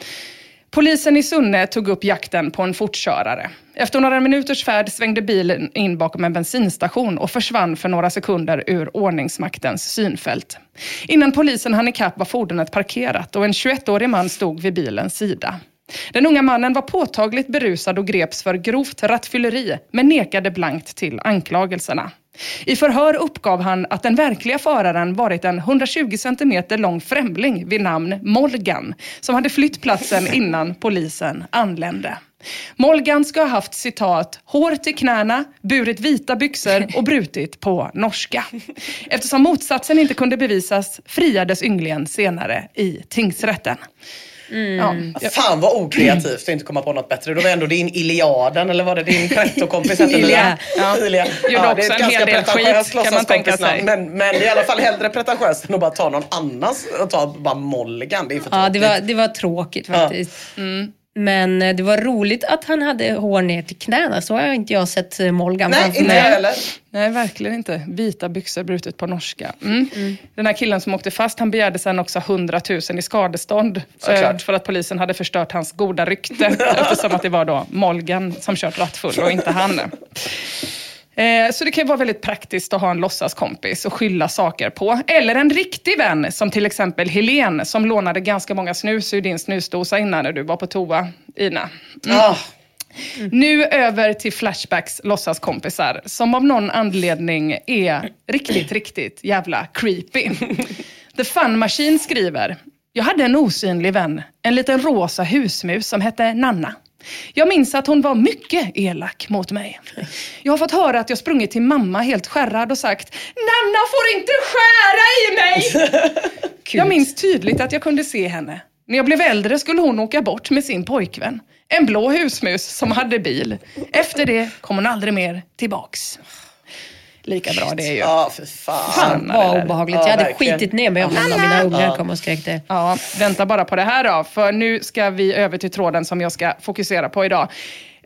Polisen i Sunne tog upp jakten på en fortkörare. Efter några minuters färd svängde bilen in bakom en bensinstation och försvann för några sekunder ur ordningsmaktens synfält. Innan polisen hann ikapp var fordonet parkerat och en 21-årig man stod vid bilens sida. Den unga mannen var påtagligt berusad och greps för grovt rattfylleri men nekade blankt till anklagelserna. I förhör uppgav han att den verkliga föraren varit en 120 centimeter lång främling vid namn Molgan som hade flytt platsen innan polisen anlände. Molgan ska ha haft citat, hår till knäna, burit vita byxor och brutit på norska. Eftersom motsatsen inte kunde bevisas friades ynglingen senare i tingsrätten. Mm. Ja, Fan vad okreativt att inte komma på något bättre. Då var ändå din Iliaden, eller var det din pretto-kompis hette? Ilia. Ja. Ilia. Gjorde det är ett ganska pretentiöst skit, kan man tänka sig. låtsaskompisnamn, Men, men i alla fall hellre pretentiöst än att bara ta någon annans och ta bara Molgan. Det är för Ja, det tråkigt. var, det var tråkigt faktiskt. Men eh, det var roligt att han hade hår ner till knäna. Så har jag inte jag sett eh, Molgan Nej, inte jag heller. Nej, verkligen inte. Vita byxor brutet på norska. Mm. Den här killen som åkte fast, han begärde sen också 100 000 i skadestånd. Såklart. eh, För att polisen hade förstört hans goda rykte. eftersom att det var då Molgan som kört rattfull och inte han. Eh, Så det kan ju vara väldigt praktiskt att ha en låtsaskompis och skylla saker på. Eller en riktig vän, som till exempel Helen som lånade ganska många snus ur din snusdosa innan när du var på toa, Ina. Ah, Nu över till Flashbacks låtsaskompisar som av någon anledning är riktigt, riktigt jävla creepy. The Fun Machine skriver, jag hade en osynlig vän, en liten rosa husmus som hette Nanna. Jag minns att hon var mycket elak mot mig. Jag har fått höra att jag sprungit till mamma helt skärrad och sagt Nanna får inte skära i mig! Jag minns tydligt att jag kunde se henne. När jag blev äldre skulle hon åka bort med sin pojkvän. En blå husmus som hade bil. Efter det kom hon aldrig mer tillbaks. Lika bra det är ju. Ja, för fan. Fan. Vad det obehagligt. Ja, jag hade verkligen. skitit ner mig om någon av mina ungar kom och skräkte. Ja, vänta bara på det här då, för nu ska vi över till tråden som jag ska fokusera på idag.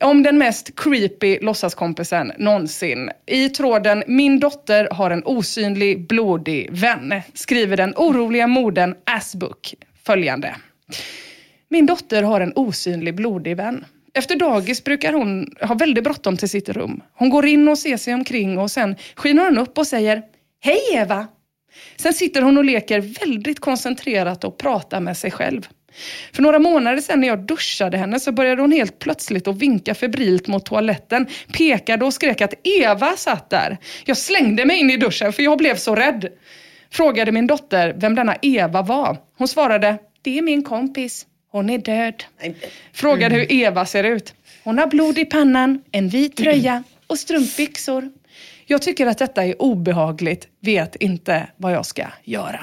Om den mest creepy låtsaskompisen någonsin. I tråden “Min dotter har en osynlig, blodig vän” skriver den oroliga modern Asbook följande. Min dotter har en osynlig, blodig vän. Efter dagis brukar hon ha väldigt bråttom till sitt rum. Hon går in och ser sig omkring och sen skiner hon upp och säger “Hej Eva!” Sen sitter hon och leker väldigt koncentrerat och pratar med sig själv. För några månader sedan när jag duschade henne så började hon helt plötsligt att vinka febrilt mot toaletten, pekade och skrek att Eva satt där. Jag slängde mig in i duschen för jag blev så rädd. Frågade min dotter vem denna Eva var. Hon svarade, det är min kompis. Hon är död. Frågade hur Eva ser ut. Hon har blod i pannan, en vit tröja och strumpbyxor. Jag tycker att detta är obehagligt, vet inte vad jag ska göra.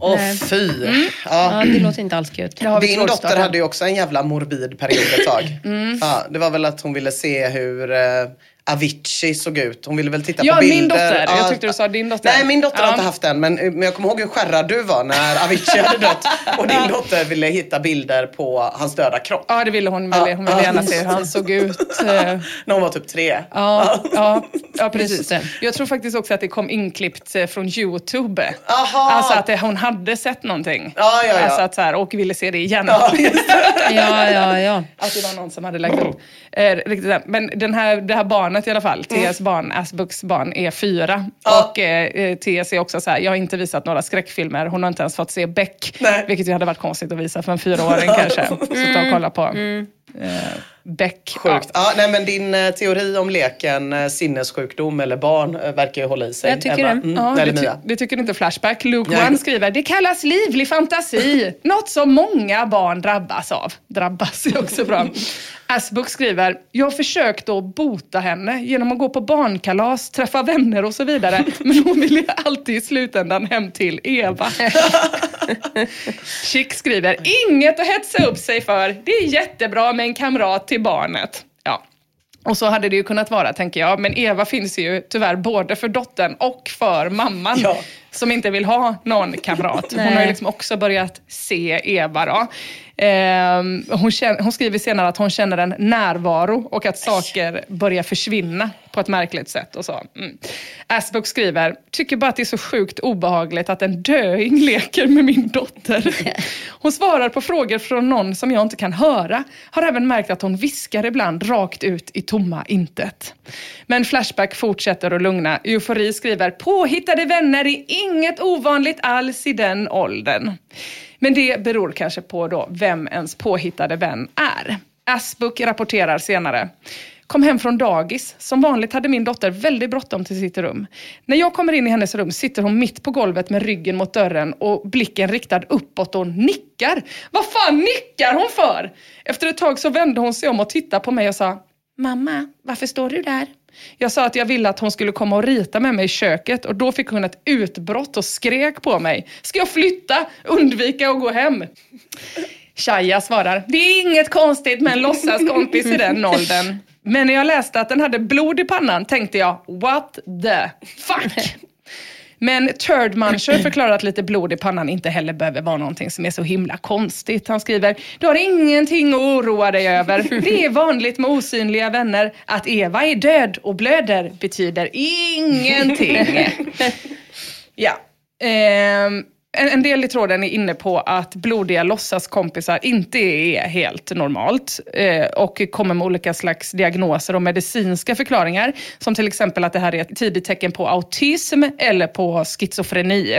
Åh fy. Ja. Ja, det låter inte alls kul. Din dotter hade ju också en jävla morbid period ett tag. Mm. Ja, det var väl att hon ville se hur eh, Avicii såg ut. Hon ville väl titta Ja, på bilder. min dotter. Ja. Jag tyckte du sa din dotter. Nej, min dotter har Ja. inte haft den. Men, men jag kommer ihåg hur skärrad du var när Avicii hade dött. Och din dotter ville hitta bilder på hans döda kropp. Ja, det ville hon. Ville, hon ville Ja. gärna se hur han såg ut. eh, När hon var typ tre. Ja, ja, ja precis. Jag tror faktiskt också att det kom inklippt eh, från Youtube. Aha. Alltså att det, hon hade sett någonting. Ja, ja, ja. Alltså att så här, och ville se det igen. Ja. Ja, ja, ja. Att det var någon som hade lagt upp. Eh. Men den här, det här barnet i alla fall, TS barn, Asbooks barn, är fyra. Mm. Ja. Och eh, eh, TS är också så här, jag har inte visat några skräckfilmer. Hon har inte ens fått se Beck. Nej. Vilket ju hade varit konstigt att visa för en fyraåring kanske. Sitta och kolla på eh, Beck. Sjukt. Ja, nej, men din eh, teori om leken eh, sinnessjukdom eller barn verkar ju hålla i sig. Jag tycker Eva. det. Mm, Ja, det, ty- det tycker inte Flashback. Luke Nej. One skriver, det kallas livlig fantasi. Något som många barn drabbas av. Drabbas är också bra. Asbook skriver, jag har försökt att bota henne genom att gå på barnkalas, träffa vänner och så vidare. Men hon vill alltid i slutändan hem till Eva. Chick skriver, inget att hetsa upp sig för. Det är jättebra med en kamrat till barnet. Ja. Och så hade det ju kunnat vara, tänker jag. Men Eva finns ju tyvärr både för dottern och för mamman. Ja. som inte vill ha någon kamrat. Hon har ju liksom också börjat se Eva då. Ehm, hon, känner, hon skriver senare att hon känner en närvaro och att saker börjar försvinna på ett märkligt sätt. Och så. Mm. Asbook skriver, tycker bara att det är så sjukt obehagligt att en döing leker med min dotter. Hon svarar på frågor från någon som jag inte kan höra. Har även märkt att hon viskar ibland rakt ut i tomma intet. Men Flashback fortsätter att lugna. Eufori skriver, påhittade vänner är inget ovanligt alls i den åldern. Men det beror kanske på då vem ens påhittade vän är. Asbook rapporterar senare. Kom hem från dagis. Som vanligt hade min dotter väldigt bråttom till sitt rum. När jag kommer in i hennes rum sitter hon mitt på golvet med ryggen mot dörren och blicken riktad uppåt och nickar. Vad fan nickar hon för? Efter ett tag så vände hon sig om och tittade på mig och sa Mamma, varför står du där? Jag sa att jag ville att hon skulle komma och rita med mig i köket och då fick hon ett utbrott och skrek på mig. Ska jag flytta? Undvika att gå hem? Shaya svarar, det är inget konstigt med en låtsaskompis i den åldern. Men när jag läste att den hade blod i pannan tänkte jag, what the fuck? Men Turd Muncher förklarar att lite blod i pannan inte heller behöver vara någonting som är så himla konstigt. Han skriver, du har ingenting att oroa dig över. Det är vanligt med osynliga vänner. Att Eva är död och blöder betyder ingenting. Ja. Ehm, en, en del i tråden är inne på att blodiga låtsaskompisar inte är helt normalt eh, och kommer med olika slags diagnoser och medicinska förklaringar. Som till exempel att det här är ett tidigt tecken på autism eller på schizofreni.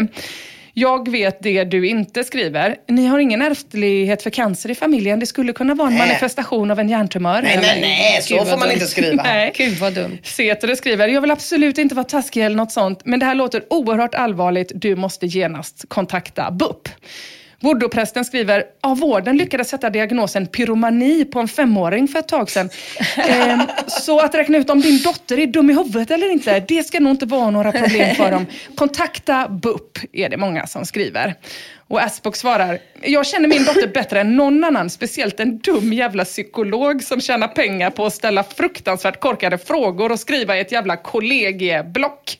Jag vet det du inte skriver. Ni har ingen ärftlighet för cancer i familjen. Det skulle kunna vara en Nej. manifestation av en hjärntumör. Nej, nej, nej, så Gud, får man dumt. inte skriva. Nej. Gud vad dumt. Setere skriver, jag vill absolut inte vara taskig eller något sånt, men det här låter oerhört allvarligt. Du måste genast kontakta BUP. Voodoo-prästen skriver, ja, vården lyckades sätta diagnosen pyromani på en femåring för ett tag sedan. Ehm, så att räkna ut om din dotter är dum i huvudet eller inte, det ska nog inte vara några problem för dem. Kontakta BUP, är det många som skriver. Och Asbock svarar, jag känner min dotter bättre än någon annan, speciellt en dum jävla psykolog som tjänar pengar på att ställa fruktansvärt korkade frågor och skriva i ett jävla kollegieblock.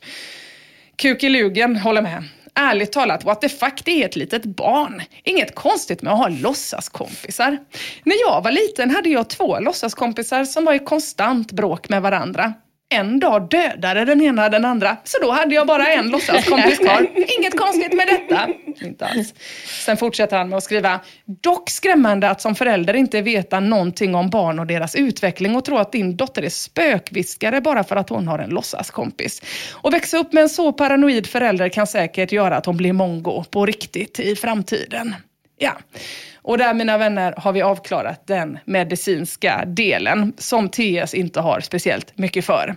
Kukilugen håller med. Ärligt talat, what the fuck, det är ett litet barn. Inget konstigt med att ha låtsaskompisar. När jag var liten hade jag två låtsaskompisar som var i konstant bråk med varandra. En dag dödade den ena den andra, så då hade jag bara en låtsaskompis kvar. Inget konstigt med detta. Inte alls. Sen fortsätter han med att skriva, dock skrämmande att som förälder inte veta någonting om barn och deras utveckling och tro att din dotter är spökviskare bara för att hon har en låtsaskompis. Och växa upp med en så paranoid förälder kan säkert göra att hon blir mongo på riktigt i framtiden. Ja. Och där mina vänner har vi avklarat den medicinska delen som TS inte har speciellt mycket för.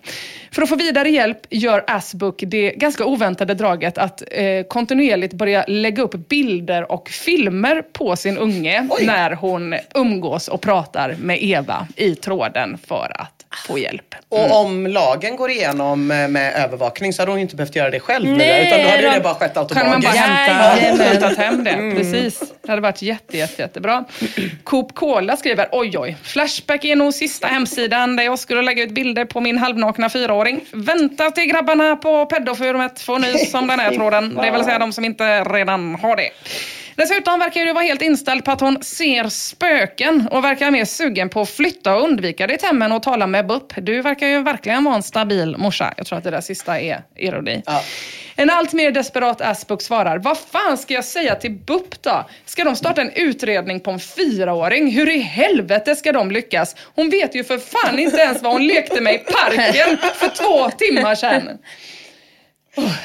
För att få vidare hjälp gör Asbook det ganska oväntade draget att eh, kontinuerligt börja lägga upp bilder och filmer på sin unge Oj. när hon umgås och pratar med Eva i tråden för att få hjälp. Och om lagen går igenom eh, med övervakning så hade hon ju inte behövt göra det själv nu, Nej, utan då hade då- det bara skett kan man bara automatiskt. hämta, hämtat hem det. Precis. Det hade varit jätte, jätte, jättebra. Coop Cola skriver, oj oj, Flashback är nog sista hemsidan där jag skulle lägga ut bilder på min halvnakna fyraåring. Vänta till grabbarna på pedoforumet får nys om den här tråden. Det vill säga de som inte redan har det. Dessutom verkar du vara helt inställd på att hon ser spöken och verkar mer sugen på att flytta och undvika ditt hem än att tala med BUP. Du verkar ju verkligen vara en stabil morsa. Jag tror att det där sista är ironi. Ja. En allt mer desperat Asbook svarar, vad fan ska jag säga till BUP då? Ska de starta en utredning på en fyraåring? Hur i helvete ska de lyckas? Hon vet ju för fan inte ens vad hon lekte med i parken för två timmar sedan.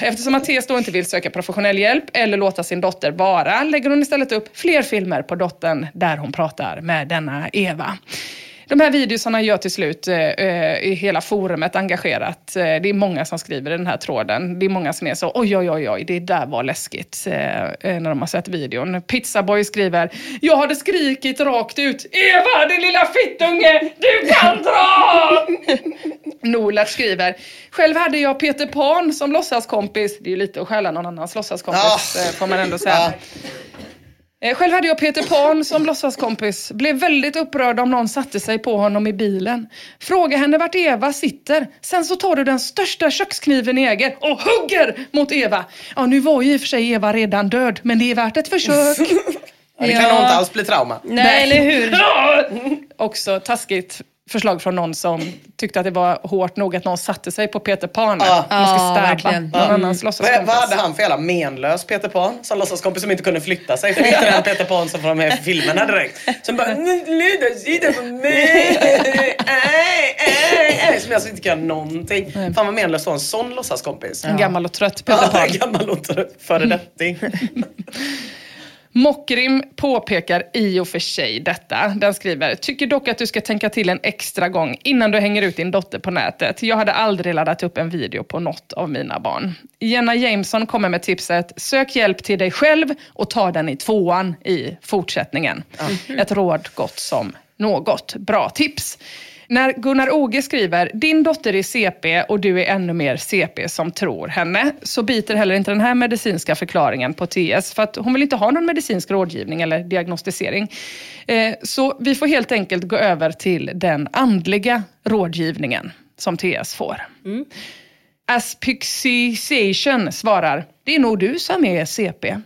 Eftersom Mattias då inte vill söka professionell hjälp eller låta sin dotter vara lägger hon istället upp fler filmer på dottern där hon pratar med denna Eva. De här videosarna gör till slut eh, eh, i hela forumet engagerat. Eh, det är många som skriver i den här tråden. Det är många som är så oj, oj, oj, oj, det där var läskigt eh, eh, när de har sett videon. Pizzaboy skriver, jag hade skrikit rakt ut, Eva, din lilla fittunge, du kan dra! Norlert skriver, själv hade jag Peter Pan som låtsaskompis. Det är ju lite att stjäla någon annans låtsaskompis, eh, får man ändå säga. Ja. Eh, Själv hade jag Peter Pan som låtsaskompis. Blev väldigt upprörd om någon satte sig på honom i bilen. Fråga henne vart Eva sitter. Sen så tar du den största kökskniven i äger och hugger mot Eva. Ja, nu var ju i och för sig Eva redan död, men det är värt ett försök. Ja, det kan nog inte alls bli trauma. Nej, eller hur? Också taskigt förslag från någon som tyckte att det var hårt nog att någon satte sig på Peter Pan. Ja. Man ska någon annans Vad, låtsaskompis. vad hade han för jävla menlös Peter Pan som låtsaskompis som inte kunde flytta sig? För det är den Peter Pan som från de här filmerna direkt. Som bara “Sluta sitta på mig!” Som alltså inte kan någonting. Fan vad menlöst att ha en sån låtsaskompis. En gammal och trött Peter Pan. Ja, gammal och trött föredetting. Mockrim påpekar i och för sig detta. Den skriver, tycker dock att du ska tänka till en extra gång innan du hänger ut din dotter på nätet. Jag hade aldrig laddat upp en video på något av mina barn. Jenna Jameson kommer med tipset, sök hjälp till dig själv och ta den i tvåan i fortsättningen. Ett råd gott som något. Bra tips. När Gunnar Oge skriver “Din dotter är CP och du är ännu mer CP som tror henne” så biter heller inte den här medicinska förklaringen på TS för att hon vill inte ha någon medicinsk rådgivning eller diagnostisering. Eh, Så vi får helt enkelt gå över till den andliga rådgivningen som TS får. Asphyxiation svarar, det är nog du som är CP.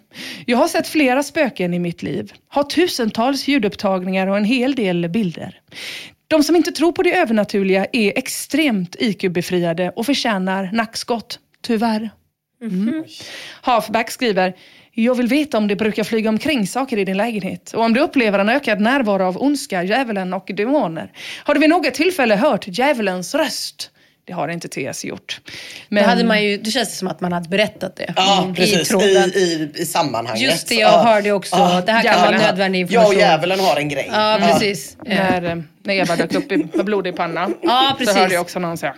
Jag har sett flera spöken i mitt liv. Har tusentals ljudupptagningar och en hel del bilder. De som inte tror på det övernaturliga är extremt IQ-befriade och förtjänar nackskott, tyvärr. Mm. Halfback skriver, jag vill veta om det brukar flyga omkring saker i din lägenhet och om du upplever en ökad närvaro av ondska, djävulen och demoner. Har du vid något tillfälle hört djävulens röst? Det har inte TS gjort. Men... Då hade man ju, det känns som att man hade berättat det. Ja, Mm, precis. I, tråden. i, i sammanhanget. Just det, jag Ja. hörde också. Ja. Det här kan vara nödvändig Jag information. och djävulen har en grej. Ja, precis. Ja, när, eh, när Eva dök upp i- med blod i pannan. Ja, precis. Så hörde jag också någon säga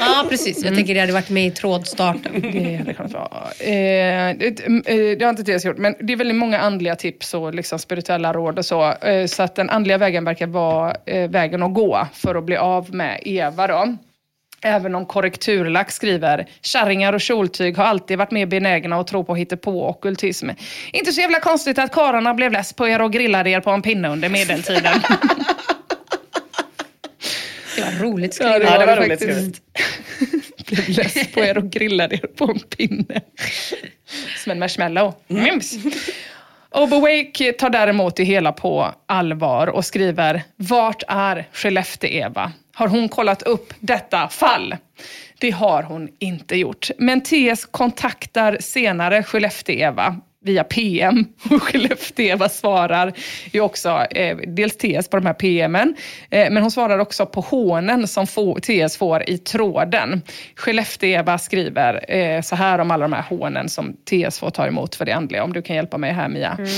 ja precis. Jag tänker det hade varit med i trådstarten. Det hade kunnat vara. Eh, det, eh, det har inte TS gjort, men det är väldigt många andliga tips och liksom spirituella råd och så. Eh, så att den andliga vägen verkar vara eh, vägen att gå för att bli av med Eva då. Även om korrekturlack skriver, kärringar och kjoltyg har alltid varit mer benägna att tro på hittepå och ockultism. Inte så jävla konstigt att karlarna blev less på er och grillade er på en pinne under medeltiden. Det var roligt skrivet. Ja, det var det roligt faktiskt. Blev less på er och grillade er på en pinne. Som en marshmallow. Mums. Obawake tar däremot det hela på allvar och skriver Vart är Skellefteå-Eva? Har hon kollat upp detta fall? Det har hon inte gjort. Men TS kontaktar senare Skellefteå-Eva via PM och Skellefteå-Eva svarar ju också eh, dels TS på de här PMen eh, men hon svarar också på hånen som få, TS får i tråden. Skellefteå-Eva skriver eh, så här om alla de här hånen som TS får ta emot för det andliga. Om du kan hjälpa mig här Mia. Mm.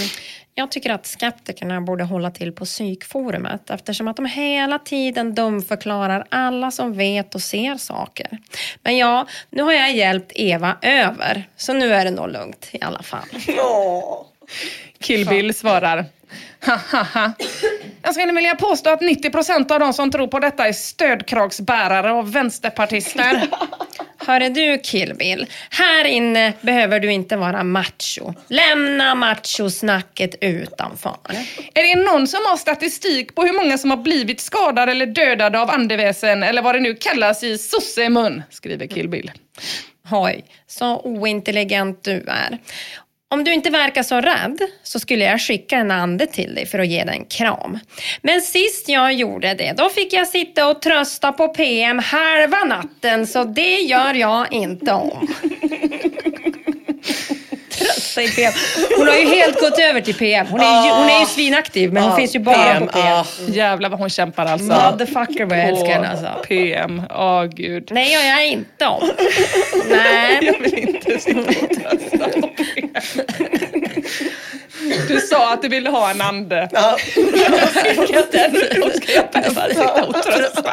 Jag tycker att skeptikerna borde hålla till på psykforumet eftersom att de hela tiden dumförklarar alla som vet och ser saker. Men ja, nu har jag hjälpt Eva över, så nu är det nog lugnt i alla fall. Kill Bill svarar ha, ha, ha. Jag skulle vilja påstå att 90% av de som tror på detta är stödkragsbärare och vänsterpartister. Hörru du Kill Bill, här inne behöver du inte vara macho. Lämna machosnacket utanför. Är det någon som har statistik på hur många som har blivit skadade eller dödade av andeväsen eller vad det nu kallas i sossemun? Skriver Kill Bill. Oj, så ointelligent du är. Om du inte verkar så rädd så skulle jag skicka en ande till dig för att ge dig en kram. Men sist jag gjorde det, då fick jag sitta och trösta på PM halva natten, så det gör jag inte om. Trösta i PM. Hon har ju helt gått över till PM. Hon är ju, hon är ju svinaktiv men hon finns ju bara PM, på PM. ah. Jävlar vad hon kämpar alltså. Motherfucker vad jag älskar henne alltså. PM, åh gud. Nej, jag inte om. Nej. Jag vill inte sitta och trösta på PM. Du sa att du ville ha en ande. Ja. Då ska jag behöva sitta och trösta.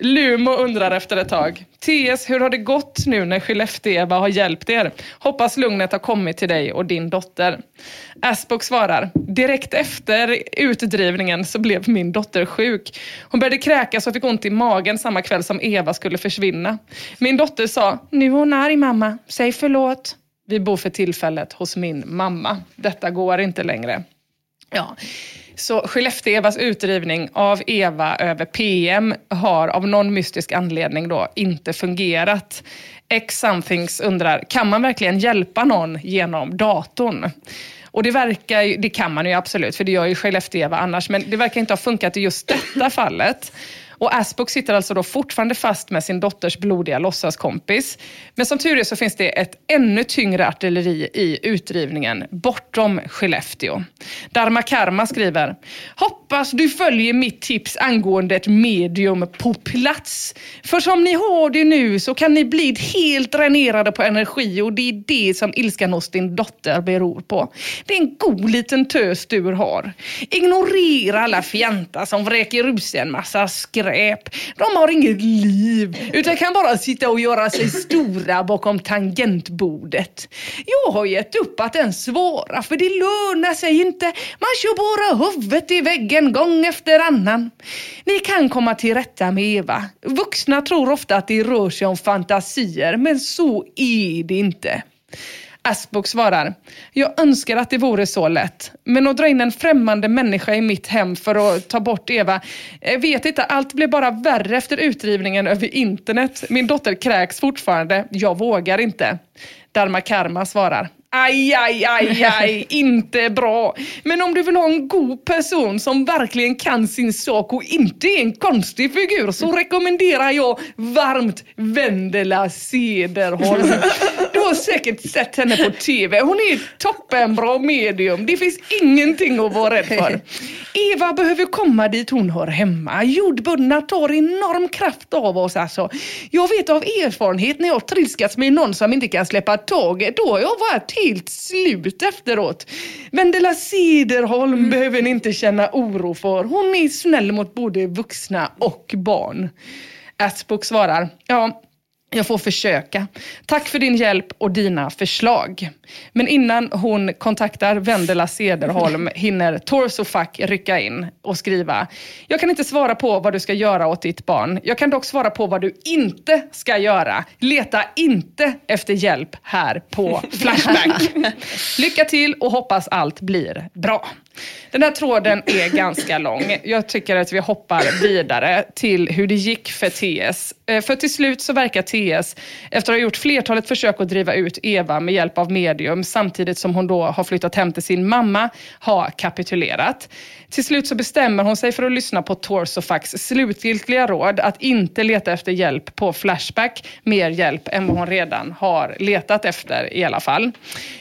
Lumo undrar efter ett tag. TS, hur har det gått nu när Skellefteå-Eva har hjälpt er? Hoppas lugnet har kommit till dig och din dotter. Asbok svarar. Direkt efter utdrivningen så blev min dotter sjuk. Hon började kräkas och fick ont i magen samma kväll som Eva skulle försvinna. Min dotter sa, nu är hon arg mamma, säg förlåt. Vi bor för tillfället hos min mamma. Detta går inte längre. Ja. Så Skellefteå-Evas utrivning av Eva över PM har av någon mystisk anledning då inte fungerat. X-somethings undrar, kan man verkligen hjälpa någon genom datorn? Och det verkar det kan man ju absolut, för det gör ju Skellefteå-Eva annars, men det verkar inte ha funkat i just detta fallet. Och Asbuk sitter alltså då fortfarande fast med sin dotters blodiga låtsaskompis. Men som tur är så finns det ett ännu tyngre artilleri i utdrivningen bortom Skellefteå. Dharma Karma skriver, hoppas du följer mitt tips angående ett medium på plats. För som ni har det nu så kan ni bli helt dränerade på energi och det är det som ilskan hos din dotter beror på. Det är en god liten tös du har. Ignorera alla fjantar som vräker ut sig en massa skräp. De har inget liv utan kan bara sitta och göra sig stora bakom tangentbordet. Jag har gett upp att ens svara för det lönar sig inte. Man kör bara huvudet i väggen gång efter annan. Ni kan komma till rätta med Eva. Vuxna tror ofta att det rör sig om fantasier men så är det inte. Asbock svarar, jag önskar att det vore så lätt. Men att dra in en främmande människa i mitt hem för att ta bort Eva, jag vet inte, allt blev bara värre efter utdrivningen över internet. Min dotter kräks fortfarande, jag vågar inte. Dharma Karma svarar, Aj, aj, aj, aj, inte bra. Men om du vill ha en god person som verkligen kan sin sak och inte är en konstig figur så rekommenderar jag varmt Vendela Cederholm. Du har säkert sett henne på TV. Hon är toppenbra medium. Det finns ingenting att vara rädd för. Eva behöver komma dit hon hör hemma. Jordbundna tar enorm kraft av oss alltså. Jag vet av erfarenhet när jag trilskats med någon som inte kan släppa taget. Då har jag varit helt slut efteråt. Vendela Cederholm mm. behöver ni inte känna oro för. Hon är snäll mot både vuxna och barn. Asbook svarar, ja, jag får försöka. Tack för din hjälp och dina förslag. Men innan hon kontaktar Vendela Cederholm hinner Torsofack rycka in och skriva. Jag kan inte svara på vad du ska göra åt ditt barn. Jag kan dock svara på vad du inte ska göra. Leta inte efter hjälp här på Flashback. Lycka till och hoppas allt blir bra. Den här tråden är ganska lång. Jag tycker att vi hoppar vidare till hur det gick för TS. Eh, för till slut så verkar TS, efter att ha gjort flertalet försök att driva ut Eva med hjälp av medium, samtidigt som hon då har flyttat hem till sin mamma, ha kapitulerat. Till slut så bestämmer hon sig för att lyssna på Torsofax slutgiltiga råd att inte leta efter hjälp på Flashback, mer hjälp än vad hon redan har letat efter i alla fall.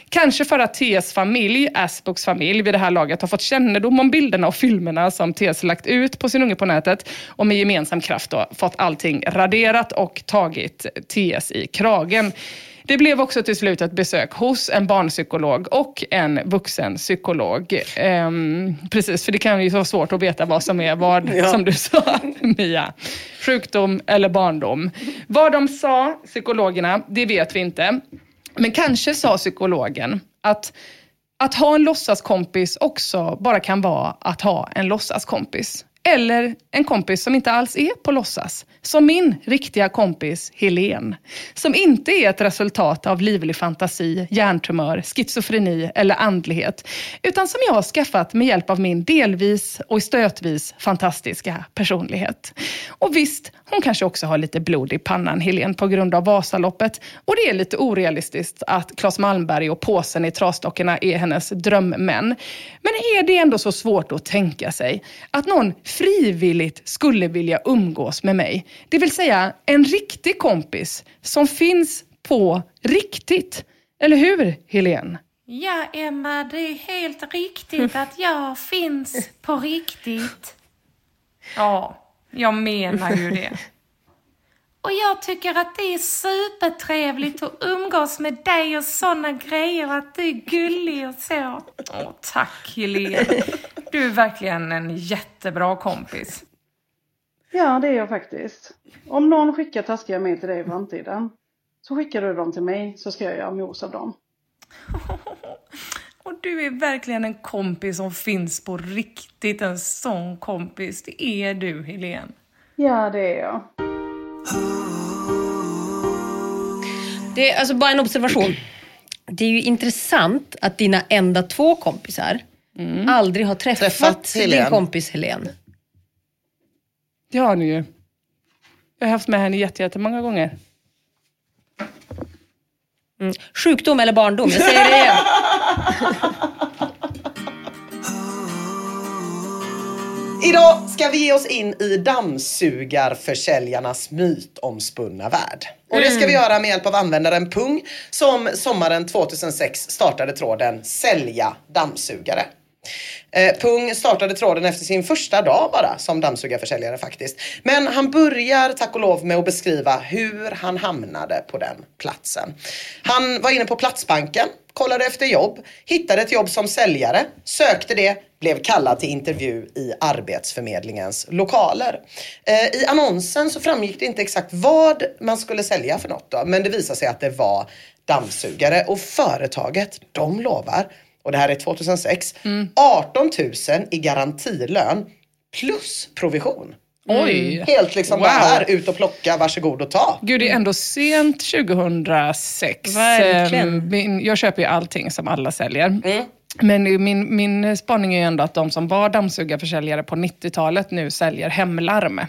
Kanske för att TS familj, Asbooks familj, vid det här laget har fått kännedom om bilderna och filmerna som TS lagt ut på sin unge på nätet och med gemensam kraft då fått allting raderat och tagit TS i kragen. Det blev också till slut ett besök hos en barnpsykolog och en vuxenpsykolog. Ehm, precis, för det kan ju vara svårt att veta vad som är vad, Ja. som du sa Mia. Sjukdom eller barndom. Vad de sa, psykologerna, det vet vi inte. Men kanske sa psykologen att att ha en låtsaskompis också bara kan vara att ha en låtsaskompis. Eller en kompis som inte alls är på låtsas. Som min riktiga kompis Helen. Som inte är ett resultat av livlig fantasi, hjärntumör, schizofreni eller andlighet. Utan som jag har skaffat med hjälp av min delvis och stötvis fantastiska personlighet. Och visst, hon kanske också har lite blod i pannan, Helen, på grund av Vasaloppet. Och det är lite orealistiskt att Claes Malmberg och påsen i trasdockorna är hennes drömmän. Men är det ändå så svårt att tänka sig att någon frivilligt skulle vilja umgås med mig? Det vill säga en riktig kompis som finns på riktigt. Eller hur, Helen? Ja, Emma, det är helt riktigt att jag finns på riktigt. Ja, jag menar ju det. Och jag tycker att det är supertrevligt att umgås med dig och såna grejer, att du är gullig och så. Åh, tack Helene. Du är verkligen en jättebra kompis. Ja, det är jag faktiskt. Om någon skickar taskiga mejl till dig i framtiden så skickar du dem till mig så ska jag göra mos av dem. Och du är verkligen en kompis som finns på riktigt. En sån kompis. Det är du, Helene. Ja, det är jag. Det är alltså bara en observation. Det är ju intressant att dina enda två kompisar aldrig har träffat, Träffat din kompis Helen. Det har ni ju. Jag har haft med henne jätte- jättemånga gånger. Sjukdom eller barndom, jag säger det igen. Idag ska vi ge oss in i dammsugarförsäljarnas mytomspunna värld. Och det ska vi göra med hjälp av användaren Pung som sommaren 2006 startade tråden Sälja dammsugare. Eh, Pung startade tråden efter sin första dag bara som dammsugarförsäljare faktiskt. Men han börjar tack och lov med att beskriva hur han hamnade på den platsen. Han var inne på Platsbanken, kollade efter jobb, hittade ett jobb som säljare, sökte det, blev kallad till intervju i Arbetsförmedlingens lokaler. Eh, I annonsen så framgick det inte exakt vad man skulle sälja för något då, men det visade sig att det var dammsugare och företaget, de lovar och det här är 2006, 18 000 i garantilön plus provision. Oj! Helt liksom Wow. här, ut och plocka, varsågod och ta. Gud, det är ändå sent 2006. Verkligen. Ehm, Min, jag köper ju allting som alla säljer. Mm. Men min, min spaning är ju ändå att de som var dammsugarförsäljare på 90-talet nu säljer hemlarm.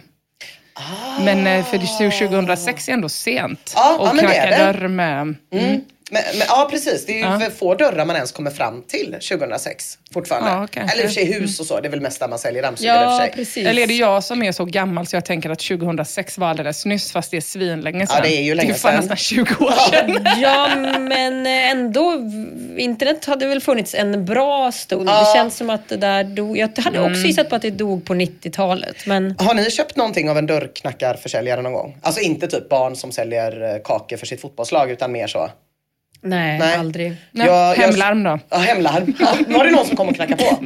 Men eh, för det- 2006 är ändå sent. Ja, och är knacka dörr med... Mm. Men, men, ja precis, det är ju Ja. för få dörrar man ens kommer fram till 2006 fortfarande. Ja. Eller i och för sig hus och så, det är väl mest där man säljer dammsugare för Ja, sig. precis. Eller är det jag som är så gammal så jag tänker att 2006 var alldeles nyss fast det är svinlänge sedan. Ja, det är ju länge Det är sedan. nästan 20 år sedan. Ja, men ändå. Internet hade väl funnits en bra stund. Ja. Det känns som att det där dog. Jag hade också gissat på att det dog på 90-talet. Men Har ni köpt någonting av en dörrknackarförsäljare någon gång? Alltså inte typ barn som säljer eh, kakor för sitt fotbollslag utan mer så. Nej, Nej. aldrig. Nej, Jag- hemlarm då. Ja, hemlarm. Ja, var det någon som kom och knackade på?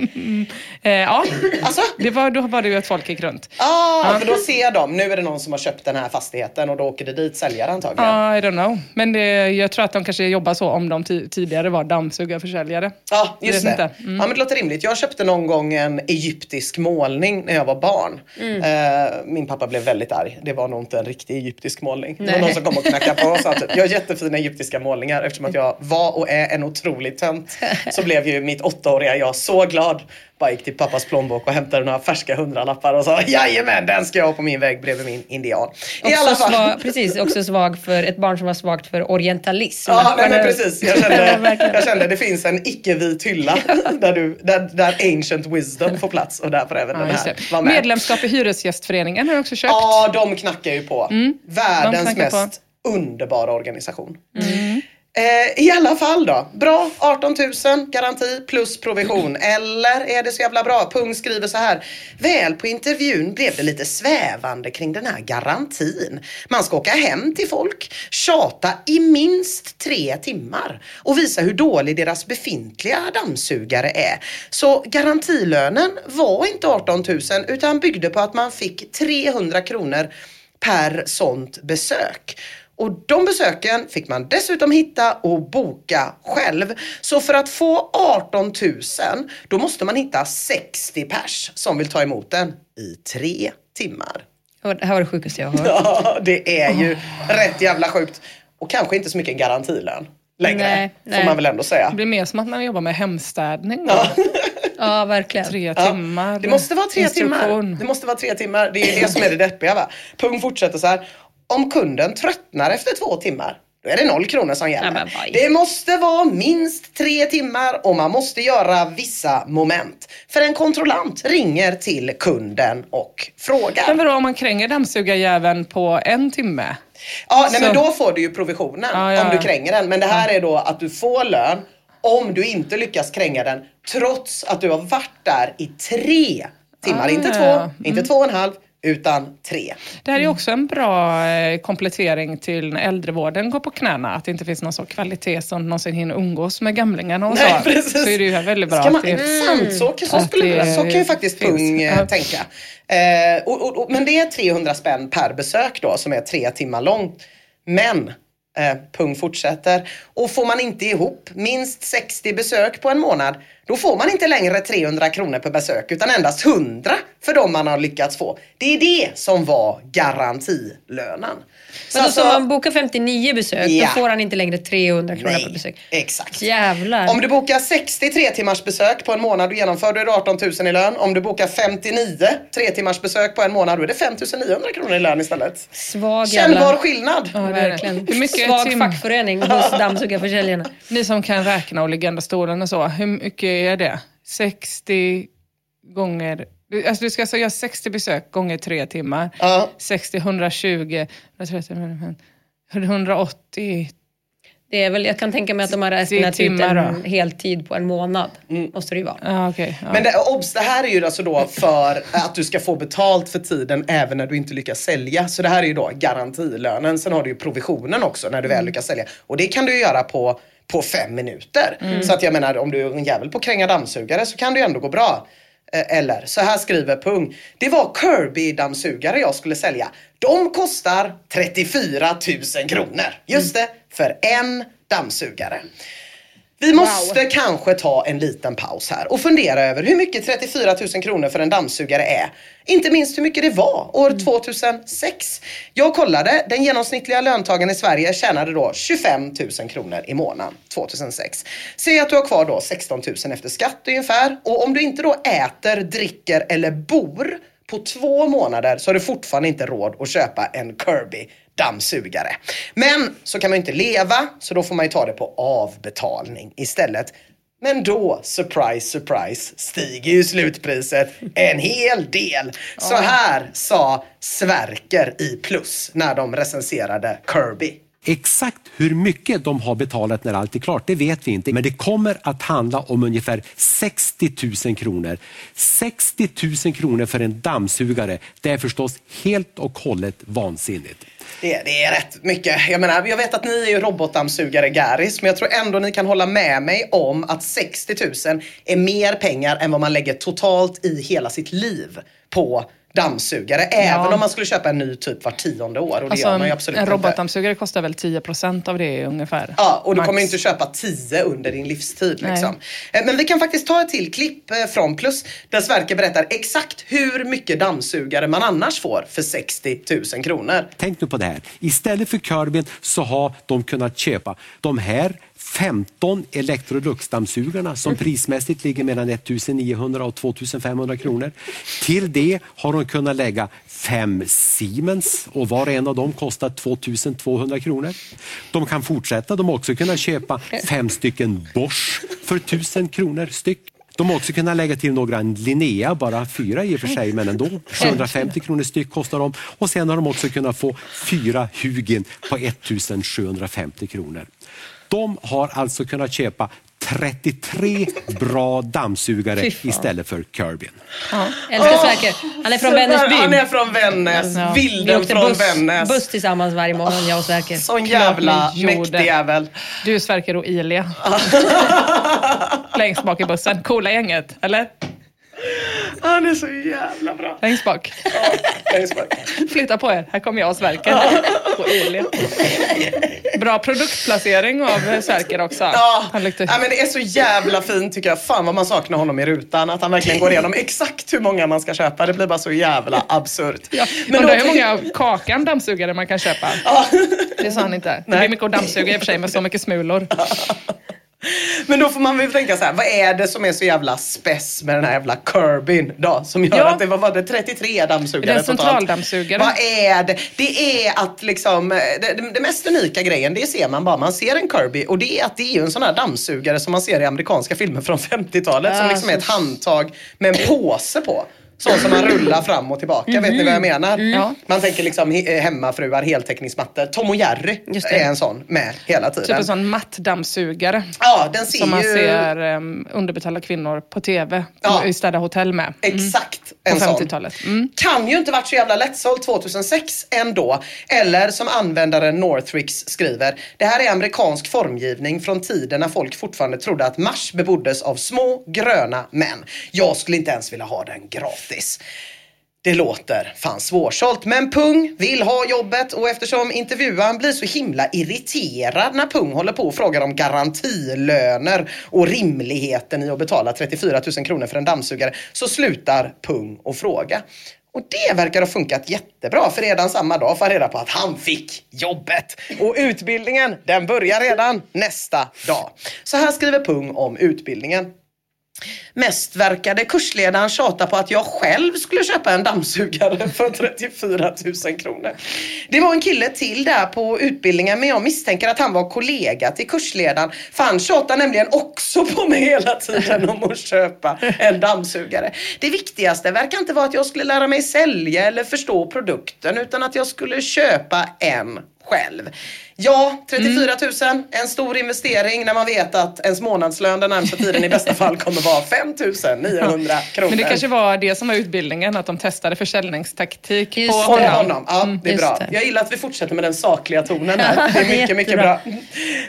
Eh, ja, Alltså? det var, då var det ju att folk gick runt. Ah, för då ser de, nu är det någon som har köpt den här fastigheten och då åker det dit säljare antagligen. Ja, I don't know. Men det, jag tror att de kanske jobbar så om de ti- tidigare var dammsugarförsäljare. Ja, just Vet det. inte. Mm. Ja, men det låter rimligt. Jag köpte någon gång en egyptisk målning när jag var barn. Eh, min pappa blev väldigt arg. Det var nog inte en riktig egyptisk målning. Det var Nej. någon som kom och knackade på och sa typ, jag har jättefina egyptiska målningar. Eftersom att jag var och är en otrolig tönt så blev ju mitt åttaåriga jag så glad. Bara gick till pappas plånbok och hämtade några färska hundralappar och sa jajamän den ska jag ha på min vägg bredvid min indian. I alla Också fall. svag, precis, också svag för ett barn som var svagt för orientalism. Ja, nej, men precis. Jag kände, jag kände det finns en icke-vit hylla där, du, där, där ancient wisdom får plats och där får även Ja, den här vara med. Medlemskap i Hyresgästföreningen har jag också köpt. Ja, de knackar ju på. de Världens mest underbara organisation. Eh, I alla fall då. Bra, 18 000 garanti plus provision. Eller är det så jävla bra? Pung skriver så här. Väl på intervjun blev det lite svävande kring den här garantin. Man ska åka hem till folk, tjata i minst tre timmar och visa hur dålig deras befintliga dammsugare är. Så garantilönen var inte 18 000 utan byggde på att man fick 300 kronor per sånt besök. Och de besöken fick man dessutom hitta och boka själv. Så för att få 18 000 då måste man hitta 60 pers som vill ta emot den i tre timmar. Det här var det sjukaste jag har hört. Ja, det är ju rätt jävla sjukt. Och kanske inte så mycket garantilön längre. Nej, får nej. man väl ändå säga. Det blir mer som att man jobbar med hemstädning. då. Ja, verkligen. Tre Ja, timmar. Det måste vara tre timmar. Det måste vara tre timmar. Det är det som är det deppiga va. Pung fortsätter så här. Om kunden tröttnar efter två timmar då är det noll kronor som gäller. Ja, det måste vara minst tre timmar och man måste göra vissa moment. För en kontrollant ringer till kunden och frågar. Men vadå om man kränger dammsugarjäveln på en timme? Ja, nej, men då får du ju provisionen Ja, ja, om du kränger den. Men det här är då att du får lön om du inte lyckas kränga den trots att du har varit där i tre timmar. Ah, inte två, inte två och en halv, utan tre. Det här är också en bra eh, komplettering till när äldrevården går på knäna. Att det inte finns någon så kvalitet som någonsin hinner umgås med gamlingarna och Nej, så. precis. Så är det ju väldigt bra. Ska man, det, Sant, så, så, att skulle, det så kan ju faktiskt finns. Pung eh, Ja. tänka. Eh, och, och, och, men det är 300 spänn per besök då som är tre timmar långt. Men eh, Pung fortsätter. Och får man inte ihop minst 60 besök på en månad då får man inte längre 300 kronor per besök utan endast 100 för de man har lyckats få. Det är det som var garantilönen. Så Men då alltså- man bokar 59 besök, Ja. då får han inte längre 300 kronor Nej, per besök. Exakt. Jävlar. Om du bokar 63 timmars besök på en månad genomför då är det 18 000 i lön. Om du bokar 59 tre timmars besök på en månad då är det 5 900 kronor i lön istället. Svag Kännbar jävla... skillnad. Ja. Verkligen. Hur mycket Svag tim- fackförening hos dammsugarförsäljarna. Ni som kan räkna och ligga under stolen och så. Hur mycket är det? 60 gånger... Alltså du ska alltså göra 60 besök gånger tre timmar. Ja. 60, 120, 130, 180. Det är väl, jag kan tänka mig att de har räknat ut timmar en heltid på en månad. Måste det ju vara. Ja, okej. ja. Men det, obs, det här är ju alltså då för att du ska få betalt för tiden även när du inte lyckas sälja. Så det här är ju då garantilönen. Sen har du ju provisionen också när du väl lyckas sälja. Och det kan du ju göra på, på fem minuter. Så att jag menar om du är en jävel på att kränga dammsugare så kan det ju ändå gå bra. Eh, Eller så här skriver Pung. Det var Kirby-dammsugare jag skulle sälja. De kostar 34 000 kronor. Just det, för en dammsugare. Vi måste kanske ta en liten paus här och fundera över hur mycket 34 000 kronor för en dammsugare är. Inte minst hur mycket det var år 2006. Jag kollade, den genomsnittliga löntagaren i Sverige tjänade då 25 000 kronor i månaden 2006. Säg att du har kvar då 16 000 efter skatt ungefär och om du inte då äter, dricker eller bor på två månader så har du fortfarande inte råd att köpa en Kirby dammsugare. Men så kan man ju inte leva så då får man ju ta det på avbetalning istället. Men då, surprise, surprise, stiger ju slutpriset en hel del. Så här sa Sverker i Plus när de recenserade Kirby. Exakt hur mycket de har betalat när allt är klart, det vet vi inte. Men det kommer att handla om ungefär 60 000 kronor. 60 000 kronor för en dammsugare, det är förstås helt och hållet vansinnigt. Det, det är rätt mycket. Jag menar, jag vet att ni är ju robotdammsugare Garis, men jag tror ändå ni kan hålla med mig om att 60 000 är mer pengar än vad man lägger totalt i hela sitt liv på dammsugare. Även om man skulle köpa en ny typ var tionde år och det Alltså, gör man ju absolut en inte. robotdammsugare kostar väl 10% av det ungefär. Ja, och du Max. kommer inte köpa 10 under din livstid. Liksom. Eh, Men vi kan faktiskt ta ett till klipp eh, från Plus där Sverker berättar exakt hur mycket dammsugare man annars får för 60 000 kronor. Tänk nu på det här. Istället för Kirbyn så har de kunnat köpa de här 15 Electrolux-dammsugarna som prismässigt ligger mellan 1900 och 2500 kronor. Till det har de kunnat lägga fem Siemens och var och en av dem kostar 2200 kronor. De kan fortsätta, de har också kunnat köpa fem stycken Bosch för 1000 kronor styck. De har också kunnat lägga till några Linnea, bara fyra i och för sig, men ändå. 750 kronor styck kostar de. Och sen har de också kunnat få fyra Hugin på 1750 kronor. De har alltså kunnat köpa 33 bra dammsugare istället för Kirbyn. Ja. Älskar Sverker. Han är från Vännäsby. Han är från Vännäs. Ja. Vi Vilden åkte från buss, Vännäs. buss tillsammans varje morgon, jag och Sverker. Sån jävla vi mäktig jävel. Du, Sverker och Ilia. Längst bak i bussen. Coola gänget, eller? Han är så jävla bra. Längst bak. Längst bak. Flytta på er, här kommer jag och Sverker. Ilia. Bra produktplacering av Sverker också. Ja, Han luktar... ja, men det är så jävla fint tycker jag. Fan vad man saknar honom i rutan. Att han verkligen går igenom exakt hur många man ska köpa. Det blir bara så jävla absurt. Ja, Men undrar hur många Kakan dammsugare man kan köpa. Det sa han inte. Det blir mycket att dammsuga i och för sig med så mycket smulor. Men då får man väl tänka så här, vad är det som är så jävla spess med den här jävla Kirbyn då? Som gör Ja. att det var, var det 33 dammsugare Det är en totalt? centraldammsugare. Vad är det? Det är att liksom, det, det, det mest unika grejen, det ser man bara, man ser en Kirby och det är att det är ju en sån här dammsugare som man ser i amerikanska filmer från 50-talet som liksom är ett handtag med en påse på. Så som man rullar fram och tillbaka, vet ni vad jag menar? Ja. Man tänker liksom he- eh, hemmafruar, heltäckningsmattor. Tom och Jerry är en sån med hela tiden. Typ en sån mattdammsugare. Ja, den ser Som man ju... ser um, underbetalda kvinnor på TV Ja. i Städa Hotell med. Mm. Exakt På en sån. 50-talet. Mm. Kan ju inte varit så jävla lättsåld 2006 ändå. Eller som användaren Northrix skriver. Det här är amerikansk formgivning från tiden när folk fortfarande trodde att Mars beboddes av små gröna män. Jag skulle inte ens vilja ha den gratis. Det låter fan svårsålt men Pung vill ha jobbet och eftersom intervjuaren blir så himla irriterad när Pung håller på och frågar om garantilöner och rimligheten i att betala 34 000 kronor för en dammsugare så slutar Pung och fråga. Och det verkar ha funkat jättebra för redan samma dag får han reda på att han fick jobbet. Och utbildningen den börjar redan nästa dag. Så här skriver Pung om utbildningen. Mest verkade kursledaren tjata på att jag själv skulle köpa en dammsugare för 34 000 kronor. Det var en kille till där på utbildningen men jag misstänker att han var kollega till kursledaren. För han tjatar nämligen också på mig hela tiden om att köpa en dammsugare. Det viktigaste verkar inte vara att jag skulle lära mig sälja eller förstå produkten utan att jag skulle köpa en själv. Ja, 34 000, en stor investering när man vet att ens månadslön den närmsta tiden i bästa fall kommer vara 5 900 kronor. Men det kanske var det som var utbildningen, att de testade försäljningstaktik Just På det. honom. Ja, Mm, det är just bra. det. Jag gillar att vi fortsätter med den sakliga tonen här. Det är mycket, mycket bra.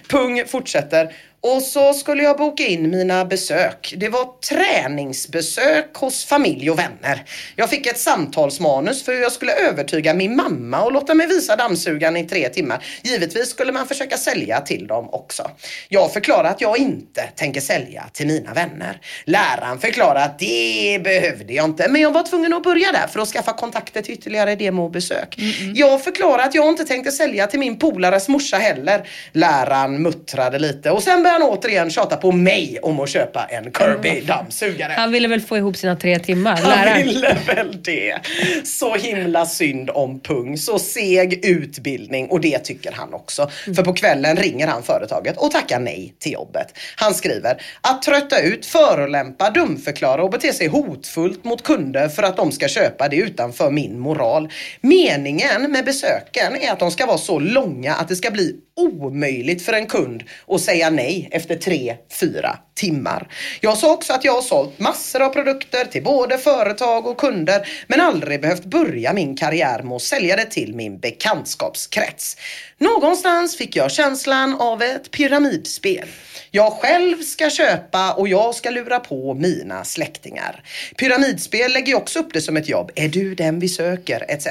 Pung fortsätter. Och så skulle jag boka in mina besök. Det var träningsbesök hos familj och vänner. Jag fick ett samtalsmanus för hur jag skulle övertyga min mamma och låta mig visa dammsugaren i tre timmar. Givetvis skulle man försöka sälja till dem också. Jag förklarar att jag inte tänker sälja till mina vänner. Läraren förklarar att det behövde jag inte, men jag var tvungen att börja där för att skaffa kontakter till ytterligare demobesök. Jag förklarar att jag inte tänkte sälja till min polares morsa heller. Läraren muttrade lite och sen han återigen tjata på mig om att köpa en Kirby dammsugare. Han ville väl få ihop sina tre timmar, Han ville väl det. Så himla synd om Pung. Så seg utbildning och det tycker han också. För på kvällen ringer han företaget och tackar nej till jobbet. Han skriver att trötta ut, förolämpa, dumförklara och bete sig hotfullt mot kunder för att de ska köpa det utanför min moral. Meningen med besöken är att de ska vara så långa att det ska bli omöjligt för en kund att säga nej efter tre, fyra timmar. Jag sa också att jag har sålt massor av produkter till både företag och kunder men aldrig behövt börja min karriär med att sälja det till min bekantskapskrets. Någonstans fick jag känslan av ett pyramidspel. Jag själv ska köpa och jag ska lura på mina släktingar. Pyramidspel lägger ju också upp det som ett jobb. Är du den vi söker? Etc.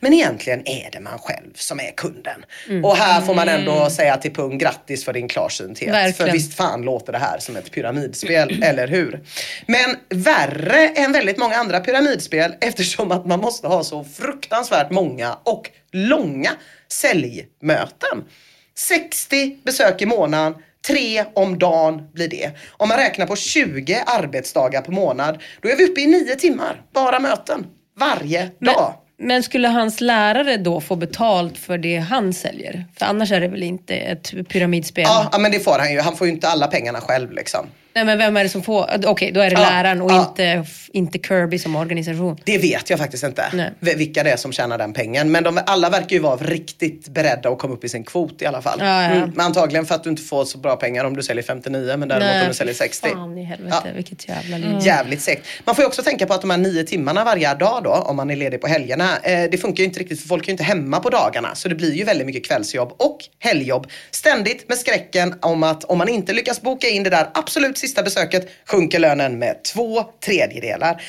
Men egentligen är det man själv som är kunden. Och här får man ändå säga till Pung grattis för din klarsynthet. Verkligen. För visst fan låter det här som ett pyramidspel, eller hur? Men värre än väldigt många andra pyramidspel eftersom att man måste ha så fruktansvärt många och långa säljmöten. 60 besök i månaden, tre om dagen blir det. Om man räknar på 20 arbetsdagar per månad, då är vi uppe i nio timmar, bara möten. Varje dag. Men skulle hans lärare då få betalt för det han säljer? För annars är det väl inte ett pyramidspel? Ja, ja, men det får han ju. Han får ju inte alla pengarna själv liksom. Nej men vem är det som får? Okej, då är det Ja, läraren och ja. inte, inte Kirby som organisation. Det vet jag faktiskt inte. Nej. Vilka det är som tjänar den pengen. Men de alla verkar ju vara riktigt beredda att komma upp i sin kvot i alla fall. Ja. Mm, men antagligen för att du inte får så bra pengar om du säljer 59 men däremot Nej, om du säljer 60. Fan i helvete, Ja. vilket jävla Mm. liv. Jävligt segt. Man får ju också tänka på att de här nio timmarna varje dag då, om man är ledig på helgerna, eh, det funkar ju inte riktigt för folk är ju inte hemma på dagarna. Så det blir ju väldigt mycket kvällsjobb och helgjobb. Ständigt med skräcken om att om man inte lyckas boka in det där absolut sista besöket sjunker lönen med två tredjedelar.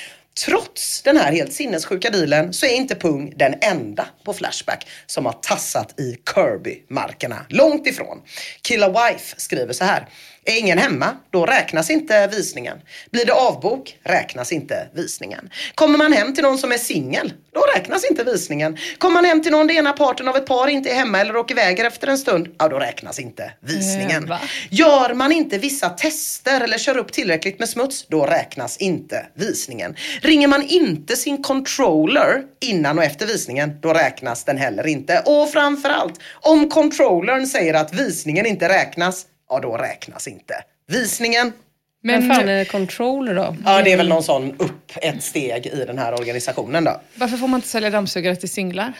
Trots den här helt sinnessjuka dealen så är inte Pung den enda på Flashback som har tassat i Kirby-markerna. Långt ifrån. Killa Wife skriver så här. Är ingen hemma, då räknas inte visningen. Blir det avbok, räknas inte visningen. Kommer man hem till någon som är singel, då räknas inte visningen. Kommer man hem till någon där ena parten av ett par inte är hemma eller åker iväg efter en stund, ja då räknas inte visningen. Va? Gör man inte vissa tester eller kör upp tillräckligt med smuts, då räknas inte visningen. Ringer man inte sin controller innan och efter visningen, då räknas den heller inte. Och framförallt, om controllern säger att visningen inte räknas, ja då räknas inte visningen. Men fan är controller då? Ja, det är väl någon sån upp ett steg i den här organisationen då. Varför får man inte sälja dammsugare till singlar?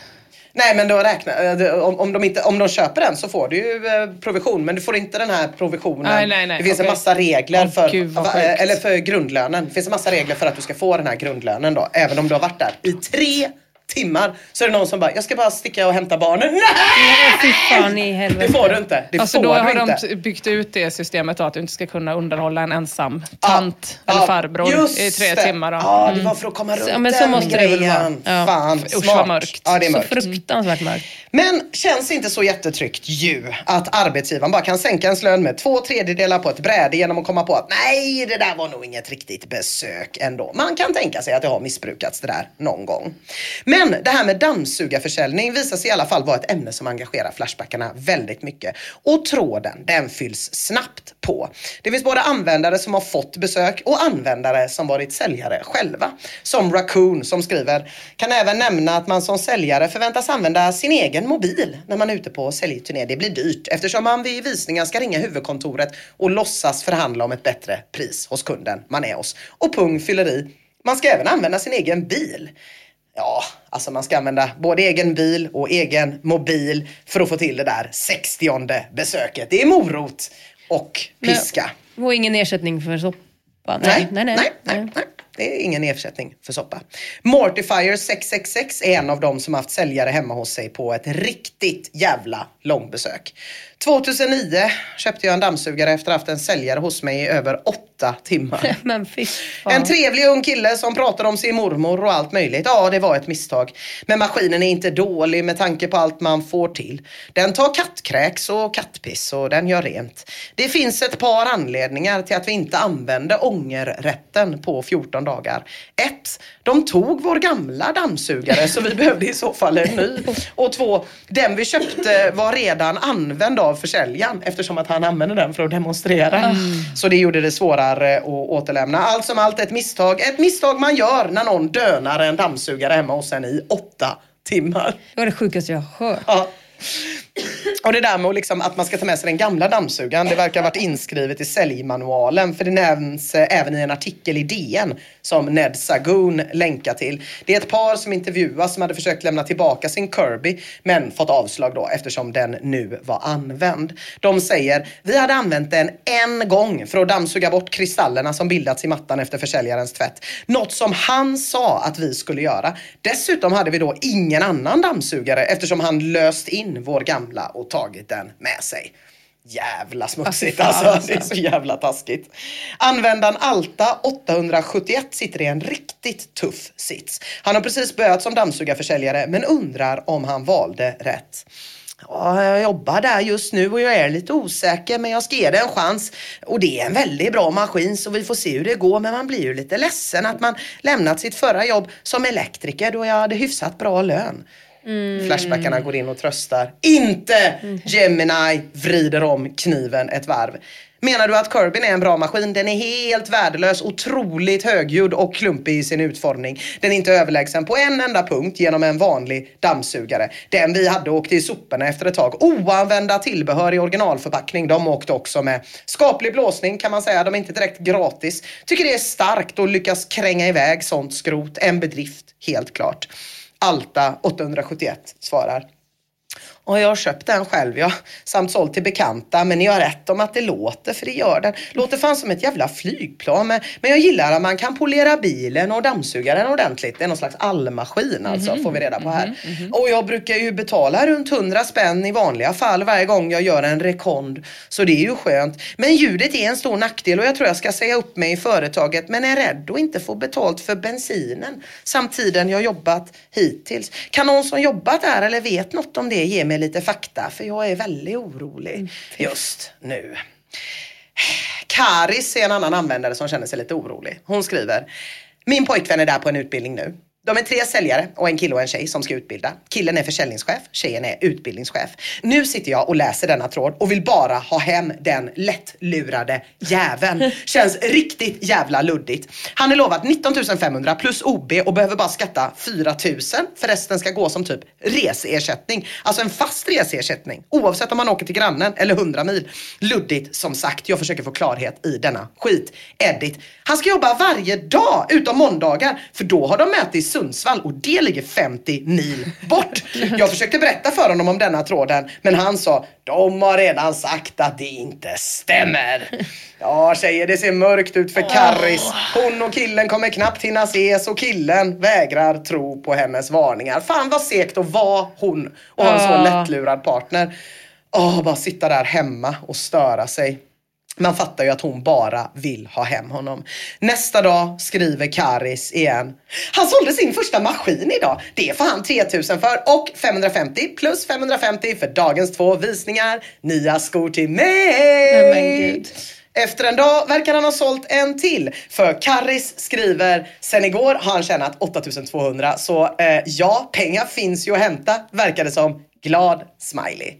Nej men då räknar, eh, om, om, de inte, om de köper den så får du ju eh, provision men du får inte den här provisionen. Nej, nej, nej, det finns okej. en massa regler Åh, för, gud, eller för grundlönen. Det finns en massa regler för att du ska få den här grundlönen då. Även om du har varit där i tre timmar så är det någon som bara, jag ska bara sticka och hämta barnen. Nej! Det får du inte. Det alltså får då du har inte. de byggt ut det systemet då, att du inte ska kunna underhålla en ensam tant eller ja, farbror i tre det. timmar. Då. Ja, det var för att komma runt Ja, men så den måste det väl grejen. vara. Ja. Fan, Usch, smart. vad mörkt. Ja, det är Så mörkt. fruktansvärt mörkt. Men känns inte så jättetryggt ju att arbetsgivaren bara kan sänka ens lön med två tredjedelar på ett bräde genom att komma på att nej, det där var nog inget riktigt besök ändå. Man kan tänka sig att det har missbrukats det där någon gång. Men men det här med dammsugarförsäljning visar sig i alla fall vara ett ämne som engagerar Flashbackarna väldigt mycket. Och tråden, den fylls snabbt på. Det finns både användare som har fått besök och användare som varit säljare själva. Som Raccoon som skriver, kan även nämna att man som säljare förväntas använda sin egen mobil när man är ute på säljturné. Det blir dyrt eftersom man vid visningar ska ringa huvudkontoret och låtsas förhandla om ett bättre pris hos kunden man är hos. Och Pung fyller i, man ska även använda sin egen bil. Ja, alltså man ska använda både egen bil och egen mobil för att få till det där 60 besöket. Det är morot och piska. Och ingen ersättning för soppa? Nej, nej, nej, nej, nej. Det är ingen ersättning för soppa. Mortifier 666 är en av dem som haft säljare hemma hos sig på ett riktigt jävla långbesök. 2009 köpte jag en dammsugare efter att ha haft en säljare hos mig i över åtta timmar. Men. En trevlig ung kille som pratade om sin mormor och allt möjligt. Ja, det var ett misstag. Men maskinen är inte dålig med tanke på allt man får till. Den tar kattkräks och kattpiss och den gör rent. Det finns ett par anledningar till att vi inte använde ångerrätten på 14 dagar. Ett, de tog vår gamla dammsugare så vi behövde i så fall en ny. Och två, den vi köpte var redan använd av försäljaren eftersom att han använde den för att demonstrera. Så det gjorde det svårare att återlämna. Allt som allt ett misstag. Ett misstag man gör när någon dönar en dammsugare hemma hos en i åtta timmar. Det var det sjukaste jag har hört. Ja. Och det där med att, liksom, att man ska ta med sig den gamla dammsugaren, det verkar ha varit inskrivet i säljmanualen. För det nämns eh, även i en artikel i DN som Ned Sagoon länkar till. Det är ett par som intervjuas som hade försökt lämna tillbaka sin Kirby men fått avslag då eftersom den nu var använd. De säger, vi hade använt den en gång för att dammsuga bort kristallerna som bildats i mattan efter försäljarens tvätt. Något som han sa att vi skulle göra. Dessutom hade vi då ingen annan dammsugare eftersom han löst in vår gamla och tagit den med sig. Jävla smutsigt fan, alltså. Det är så jävla taskigt. Användaren Alta 871 sitter i en riktigt tuff sits. Han har precis börjat som dammsugarförsäljare men undrar om han valde rätt. Ja, jag jobbar där just nu och jag är lite osäker men jag ska ge det en chans. Och det är en väldigt bra maskin så vi får se hur det går men man blir ju lite ledsen att man lämnat sitt förra jobb som elektriker då jag hade hyfsat bra lön. Flashbackarna går in och tröstar. Inte Gemini vrider om kniven ett varv. Menar du att Kirbyn är en bra maskin? Den är helt värdelös, otroligt högljudd och klumpig i sin utformning. Den är inte överlägsen på en enda punkt genom en vanlig dammsugare. Den vi hade åkte i soporna efter ett tag. Oanvända tillbehör i originalförpackning, de åkte också med. Skaplig blåsning kan man säga, de är inte direkt gratis. Tycker det är starkt att lyckas kränga iväg sånt skrot. En bedrift, helt klart. Alta 871 svarar. Och jag har köpt den själv, ja. Samt sålt till bekanta. Men ni har rätt om att det låter, för det gör den. Låter fan som ett jävla flygplan. Men, men jag gillar att man kan polera bilen och dammsuga den ordentligt. Det är någon slags allmaskin alltså, får vi reda på här. Och jag brukar ju betala runt 100 spänn i vanliga fall varje gång jag gör en rekond. Så det är ju skönt. Men ljudet är en stor nackdel och jag tror jag ska säga upp mig i företaget. Men är rädd att inte få betalt för bensinen. Samt tiden jag jobbat hittills. Kan någon som jobbat där eller vet något om det ge mig lite fakta? För jag är väldigt orolig just nu. Karis är en annan användare som känner sig lite orolig. Hon skriver Min pojkvän är där på en utbildning nu. De är tre säljare och en kille och en tjej som ska utbilda. Killen är försäljningschef, tjejen är utbildningschef. Nu sitter jag och läser denna tråd och vill bara ha hem den lättlurade jäveln. Känns riktigt jävla luddigt. Han är lovad 19 500 plus OB och behöver bara skatta 4 000 för resten ska gå som typ reseersättning. Alltså en fast reseersättning oavsett om man åker till grannen eller 100 mil. Luddigt som sagt. Jag försöker få klarhet i denna skit. Edit. Han ska jobba varje dag utom måndagar för då har de i Sundsvall och det ligger 50 mil bort. Jag försökte berätta för honom om denna tråden men han sa de har redan sagt att det inte stämmer. Ja tjejer, det ser mörkt ut för Karris. Hon och killen kommer knappt hinna ses och killen vägrar tro på hennes varningar. Fan vad segt att vara hon och ha en så lättlurad partner. Åh, bara sitta där hemma och störa sig. Man fattar ju att hon bara vill ha hem honom. Nästa dag skriver Karis igen. Han sålde sin första maskin idag. Det får han 3000 för och 550 plus 550 för dagens två visningar. Nya skor till mig. men. Efter en dag verkar han ha sålt en till. För Karis skriver, sen igår har han tjänat 8200 så eh, ja, pengar finns ju att hämta verkar det som. Glad smiley.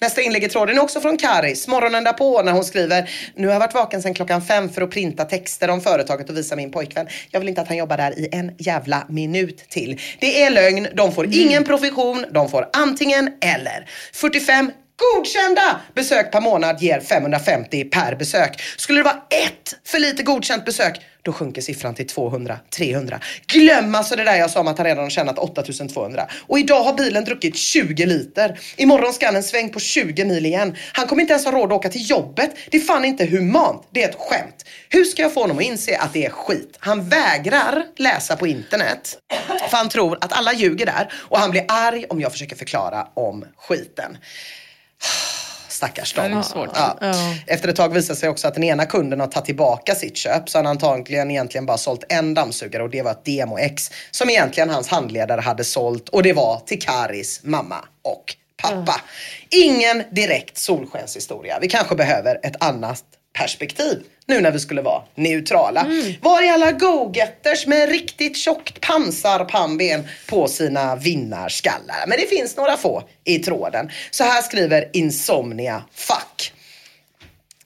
Nästa inlägg i tråden är också från Karis. Morgonen därpå när hon skriver Nu har jag varit vaken sedan klockan fem för att printa texter om företaget och visa min pojkvän. Jag vill inte att han jobbar där i en jävla minut till. Det är lögn. De får ingen profession. De får antingen eller. 45 Godkända besök per månad ger 550 per besök. Skulle det vara ett för lite godkänt besök, då sjunker siffran till 200, 300. Glöm alltså det där jag sa om att han redan har tjänat 8200. Och idag har bilen druckit 20 liter. Imorgon ska han en sväng på 20 mil igen. Han kommer inte ens ha råd att åka till jobbet. Det är fan inte humant. Det är ett skämt. Hur ska jag få honom att inse att det är skit? Han vägrar läsa på internet. För han tror att alla ljuger där. Och han blir arg om jag försöker förklara om skiten. Stackars dem. Ja. Ja. Efter ett tag visar sig också att den ena kunden har tagit tillbaka sitt köp så han antagligen egentligen bara sålt en dammsugare och det var ett Demo X som egentligen hans handledare hade sålt och det var till Karis mamma och pappa. Ingen direkt solskenshistoria. Vi kanske behöver ett annat perspektiv nu när vi skulle vara neutrala. Var är alla go-getters med riktigt tjockt pansarpannben på sina vinnarskallar? Men det finns några få i tråden. Så här skriver Insomnia Fuck.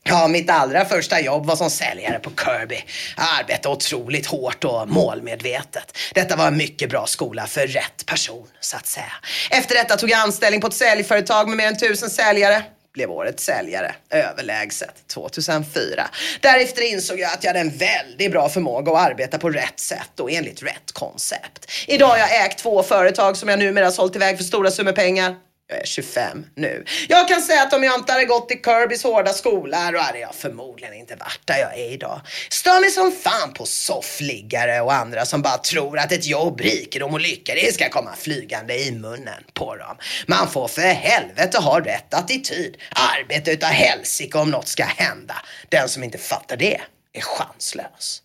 Ja, mitt allra första jobb var som säljare på Kirby. Jag arbetade otroligt hårt och målmedvetet. Detta var en mycket bra skola för rätt person, så att säga. Efter detta tog jag anställning på ett säljföretag med mer än tusen säljare. Blev årets säljare, överlägset, 2004. Därefter insåg jag att jag hade en väldigt bra förmåga att arbeta på rätt sätt och enligt rätt koncept. Idag har jag ägt två företag som jag numera sålt iväg för stora summor pengar. Jag är 25 nu. Jag kan säga att om jag inte hade gått i Kirbys hårda skola då hade jag förmodligen inte varit där jag är idag. Stör mig som fan på soffliggare och andra som bara tror att ett jobb, rikedom och lycka det ska komma flygande i munnen på dem. Man får för helvete ha rätt attityd. Arbeta utav helsike om något ska hända. Den som inte fattar det är chanslös.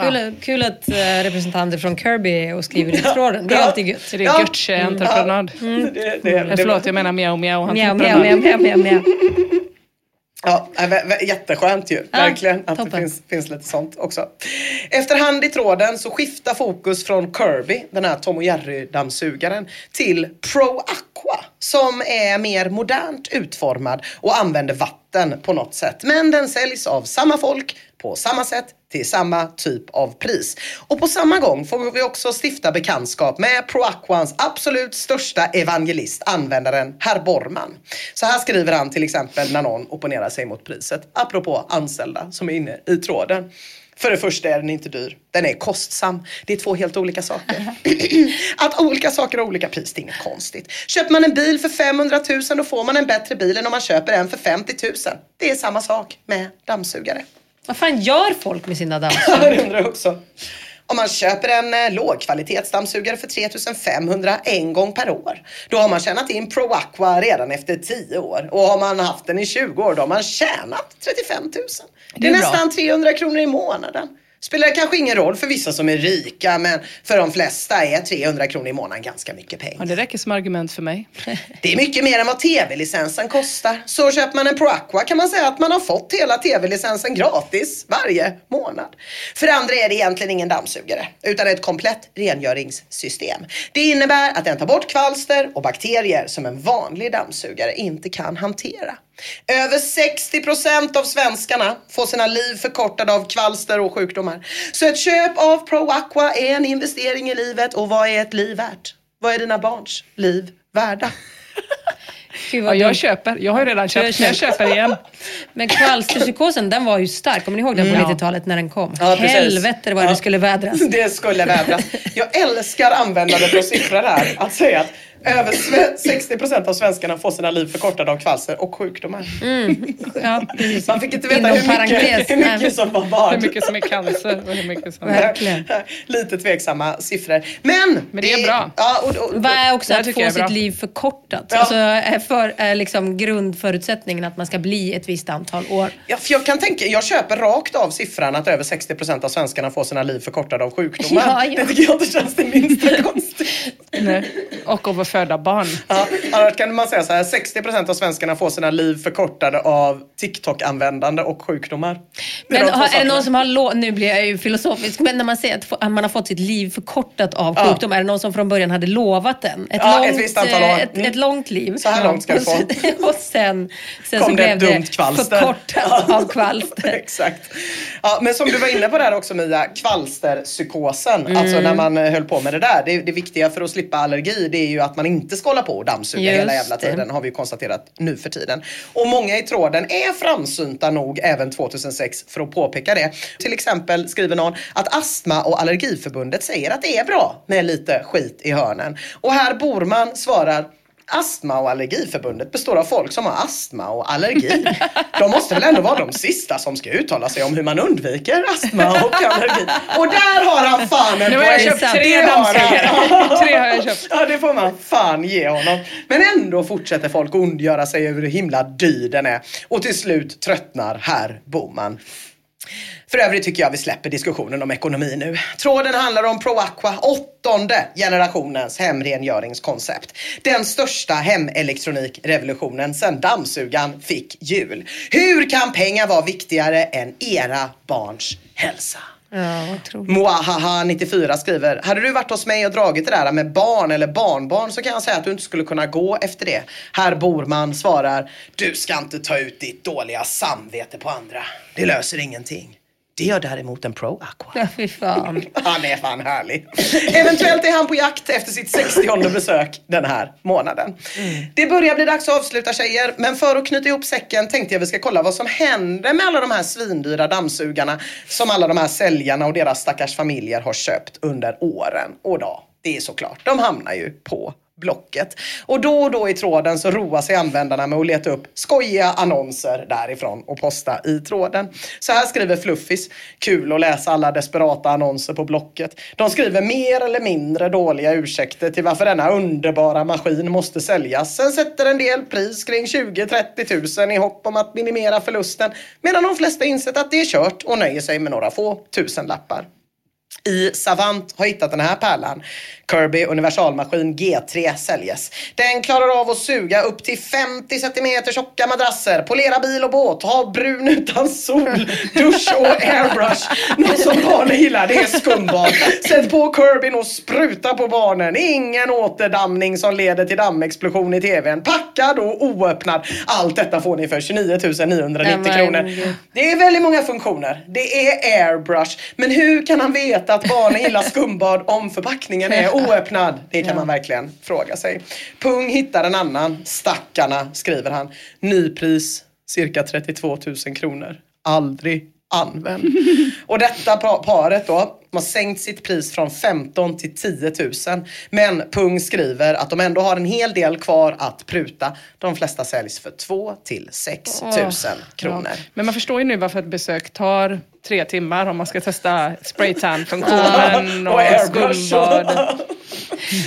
Kul, kul att eh, representanter från Kirby är och skriver i tråden. Det är alltid gött. Det är Götze-entreprenad. Det, det, Eh, Förlåt, jag menar. Mjau, mjau, mjau, mjau, mjau, mjau. Ja, jätteskönt ju. Ja, Verkligen. Att det toppen. finns, finns lite sånt också. Efterhand i tråden så skiftar fokus från Kirby, den här Tom och Jerry-dammsugaren, till Pro Aqua som är mer modernt utformad och använder vatten på något sätt. Men den säljs av samma folk på samma sätt till samma typ av pris. Och på samma gång får vi också stifta bekantskap med ProAquans absolut största evangelist, användaren Herr Borman. Så här skriver han till exempel när någon opponerar sig mot priset, apropå anställda som är inne i tråden. För det första är den inte dyr, den är kostsam. Det är två helt olika saker. Att olika saker har olika pris, det är inget konstigt. Köper man en bil för 500 000 då får man en bättre bil än om man köper en för 50 000. Det är samma sak med dammsugare. Vad fan gör folk med sina dammsugare? det undrar jag också. Om man köper en eh, lågkvalitetsdammsugare för 3500 en gång per år, då har man tjänat in Pro Aqua redan efter 10 år. Och har man haft den i 20 år, då har man tjänat 35 000. Det är, Det är bra. nästan 300 kronor i månaden. Spelar kanske ingen roll för vissa som är rika, men för de flesta är 300 kronor i månaden ganska mycket pengar. Ja, det räcker som argument för mig. Det är mycket mer än vad tv-licensen kostar. Så köper man en Pro Aqua kan man säga att man har fått hela tv-licensen gratis varje månad. För andra är det egentligen ingen dammsugare, utan ett komplett rengöringssystem. Det innebär att den tar bort kvalster och bakterier som en vanlig dammsugare inte kan hantera. Över 60% av svenskarna får sina liv förkortade av kvalster och sjukdomar. Så ett köp av Pro Aqua är en investering i livet och vad är ett liv värt? Vad är dina barns liv värda? Ja, jag köper. Jag har ju redan köpt, men jag köper igen. Men kvalsterpsykosen den var ju stark. Kommer ni ihåg den på Mm. 90-talet när den kom? Ja, precis. Helvete vad Ja. det skulle vädras. Det skulle vädras. Jag älskar användandet av siffror här. Att säga att över sve- 60% av svenskarna får sina liv förkortade av kvalster och sjukdomar. Ja, precis. Man fick inte veta hur mycket, parentes. hur mycket som var vad. Hur mycket som är cancer och hur mycket som... Verkligen. Lite tveksamma siffror. Men, Men det är bra. Ja, och, och, Vad är också att få är bra. sitt liv förkortat? Ja. Alltså är, för, är liksom grundförutsättningen att man ska bli ett visst antal år. Ja, för jag kan tänka, jag köper rakt av siffran att över 60% av svenskarna får sina liv förkortade av sjukdomar. Ja, ja. Det tycker jag inte känns det minsta konstigt. Nej. Och av att föda barn. Ja, annars kan man säga så här, 60% av svenskarna får sina liv förkortade av TikTok-användande och sjukdomar. är Men de två har, är det någon som har nu blir jag ju filosofisk, men när man säger att man har fått sitt liv förkortat av Ja. sjukdom, är det någon som från början hade lovat den? Ett, Ja, ett långt, visst antal år. eh, ett, Mm. ett långt liv. Så här långt ska du och, få. sen- och sen, sen Kom så det blev ett det dumt kvalster. förkortat av kvalster. Exakt. Ja, men som du var inne på där också Mia, kvalsterpsykosen. Mm. Alltså när man höll på med det där. Det, det viktiga för att slippa allergi det är ju att man inte ska hålla på och dammsuga Just hela jävla det. tiden. Har vi ju konstaterat nu för tiden. Och många i tråden är framsynta nog även 2006 för att påpeka det. Till exempel skriver någon att Astma och Allergiförbundet säger att det är bra med lite skit i hörnen. Och här Borman svarar Astma och Allergiförbundet består av folk som har astma och allergi. De måste väl ändå vara de sista som ska uttala sig om hur man undviker astma och allergi. Och där har han fan en Nu har jag poäng. köpt tre dammsugare. Tre har jag köpt. Ja, det får man fan ge honom. Men ändå fortsätter folk ondgöra sig över hur himla dyr den är. Och till slut tröttnar herr Boman. För övrigt tycker jag vi släpper diskussionen om ekonomi nu. Tråden handlar om ProAqua, åttonde generationens hemrengöringskoncept. Den största hemelektronikrevolutionen sedan dammsugaren fick hjul. Hur kan pengar vara viktigare än era barns hälsa? Ja. Moahaha94 skriver, hade du varit hos mig och dragit det där med barn eller barnbarn så kan jag säga att du inte skulle kunna gå efter det. Herr Borman svarar, du ska inte ta ut ditt dåliga samvete på andra. Det löser ingenting. Det gör däremot en Pro Aqua. Ja, fy fan. Han är fan härlig. Eventuellt är han på jakt efter sitt 60 besök den här månaden. Det börjar bli dags att avsluta tjejer, men för att knyta ihop säcken tänkte jag vi ska kolla vad som händer med alla de här svindyra dammsugarna som alla de här säljarna och deras stackars familjer har köpt under åren. Och då, det är såklart, de hamnar ju på Blocket. Och då och då i tråden så roar sig användarna med att leta upp skojiga annonser därifrån och posta i tråden. Så här skriver Fluffis. Kul att läsa alla desperata annonser på Blocket. De skriver mer eller mindre dåliga ursäkter till varför denna underbara maskin måste säljas. Sen sätter en del pris kring 20-30 tusen i hopp om att minimera förlusten. Medan de flesta insett att det är kört och nöjer sig med några få tusenlappar i Savant har hittat den här pärlan. Kirby universalmaskin G3 säljes. Den klarar av att suga upp till 50 cm tjocka madrasser, polera bil och båt, ha brun utan sol, dusch och airbrush. Något som barnen gillar, det är skumbad. Sätt på Kirbyn och spruta på barnen. Ingen återdamning som leder till dammexplosion i tvn. Packad och oöppnad. Allt detta får ni för 29 990 Nej, kronor. Det är väldigt många funktioner. Det är airbrush. Men hur kan han veta att barnen gillar skumbad om förpackningen är oöppnad? Det kan man verkligen fråga sig. Pung hittar en annan. Stackarna, skriver han. Nypris cirka 32 000 kronor. Aldrig använd. Och detta pa- paret då, de har sänkt sitt pris från 15 till 10 000. Men Pung skriver att de ändå har en hel del kvar att pruta. De flesta säljs för 2 till 6 000 kronor. Ja. Men man förstår ju nu varför ett besök tar tre timmar om man ska testa spraytan-funktionen Och skumbad.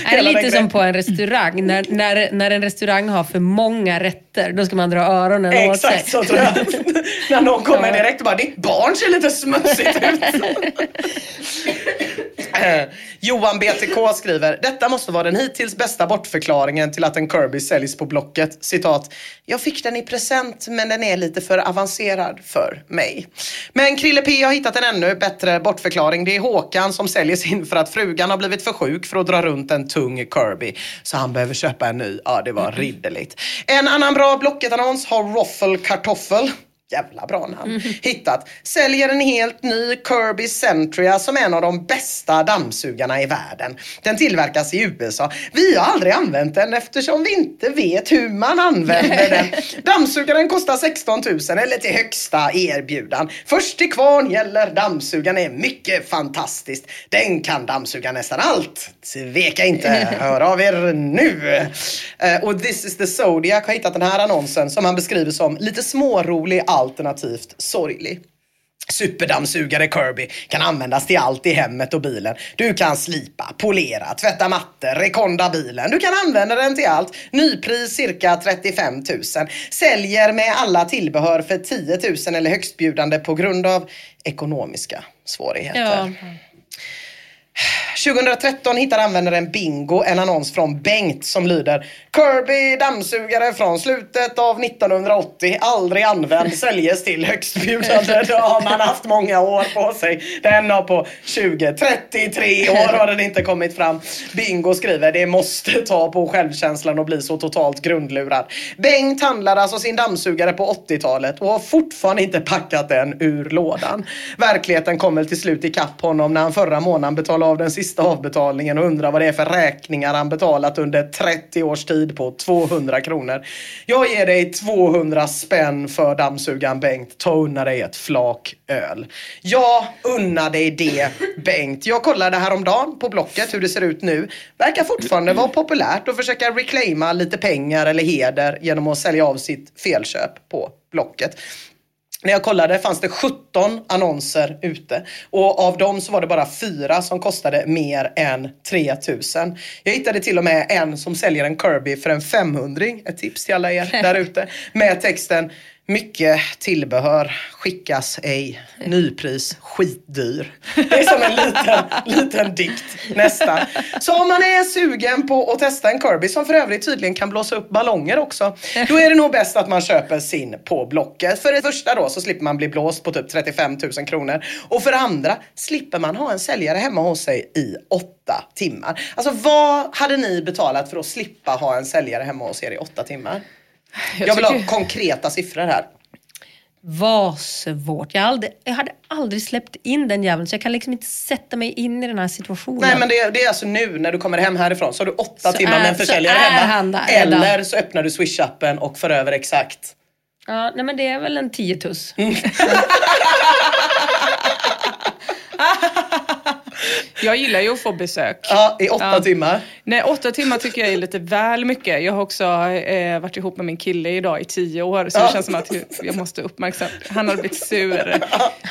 Är det Hela lite som på en restaurang? När, när, när en restaurang har för många rätter, då ska man dra öronen åt sig. Exakt så tror jag. När någon kommer direkt och bara, ditt barn ser lite smutsigt ut. Johan BTK skriver, detta måste vara den hittills bästa bortförklaringen till att en Kirby säljs på Blocket. Citat, jag fick den i present men den är lite för avancerad för mig. Men Krille P har hittat en ännu bättre bortförklaring. Det är Håkan som säljer sin för att frugan har blivit för sjuk för att dra runt en tung Kirby. Så han behöver köpa en ny. Ja, det var ridderligt. En annan bra Blocket-annons har Roffel Kartoffel jävla bra namn, hittat. Säljer en helt ny Kirby Centria som är en av de bästa dammsugarna i världen. Den tillverkas i USA. Vi har aldrig använt den eftersom vi inte vet hur man använder den. Dammsugaren kostar 16 000 eller till högsta erbjudan. Först till kvarn gäller dammsugaren är mycket fantastiskt. Den kan dammsuga nästan allt. Tveka inte, hör av er nu. Eh, och This is the Zodiac har hittat den här annonsen som han beskriver som lite smårolig alternativt sorglig. Superdammsugare Kirby kan användas till allt i hemmet och bilen. Du kan slipa, polera, tvätta mattor, rekonda bilen. Du kan använda den till allt. Nypris cirka 35 000. Säljer med alla tillbehör för 10 000 eller högstbjudande på grund av ekonomiska svårigheter. Ja. 2013 hittar användaren Bingo en annons från Bengt som lyder Kirby dammsugare från slutet av 1980, aldrig använd, säljes till högstbjudande. Då har man haft många år på sig. Den har på 20, 33 år har den inte kommit fram. Bingo skriver det måste ta på självkänslan och bli så totalt grundlurad. Bengt handlade alltså sin dammsugare på 80-talet och har fortfarande inte packat den ur lådan. Verkligheten kommer till slut ikapp honom när han förra månaden betalade av den sista avbetalningen och undrar vad det är för räkningar han betalat under 30 års tid på 200 kronor. Jag ger dig 200 spänn för dammsugaren Bengt. Ta unna dig ett flak öl. Jag unnar dig det Bengt. Jag kollade häromdagen på Blocket hur det ser ut nu. Verkar fortfarande vara populärt att försöka reclaima lite pengar eller heder genom att sälja av sitt felköp på Blocket. När jag kollade fanns det 17 annonser ute och av dem så var det bara fyra som kostade mer än 3000. Jag hittade till och med en som säljer en Kirby för en 500 Ett tips till alla er där ute. Med texten mycket tillbehör skickas ej. Nypris skitdyr. Det är som en liten, liten dikt nästan. Så om man är sugen på att testa en Kirby som för övrigt tydligen kan blåsa upp ballonger också. Då är det nog bäst att man köper sin på Blocket. För det första då så slipper man bli blåst på typ 35 000 kronor. Och för det andra slipper man ha en säljare hemma hos sig i åtta timmar. Alltså vad hade ni betalat för att slippa ha en säljare hemma hos er i åtta timmar? Jag, vill ha konkreta siffror här. Var svårt. Jag, har aldrig, jag hade aldrig släppt in den jäveln så jag kan liksom inte sätta mig in i den här situationen. Nej men det, är- det är alltså nu när du kommer hem härifrån så har du åtta Så timmar är- med en försäljare hemma. eller så öppnar du swish-appen och för över exakt. Ja, nej men det är väl en 10 tuss. Jag gillar ju att få besök. Ja, i åtta timmar. Nej, åtta timmar tycker jag är lite väl mycket. Jag har också eh, varit ihop med min kille idag i tio år, så Ja. det känns som att jag måste uppmärksamma. Han har blivit sur.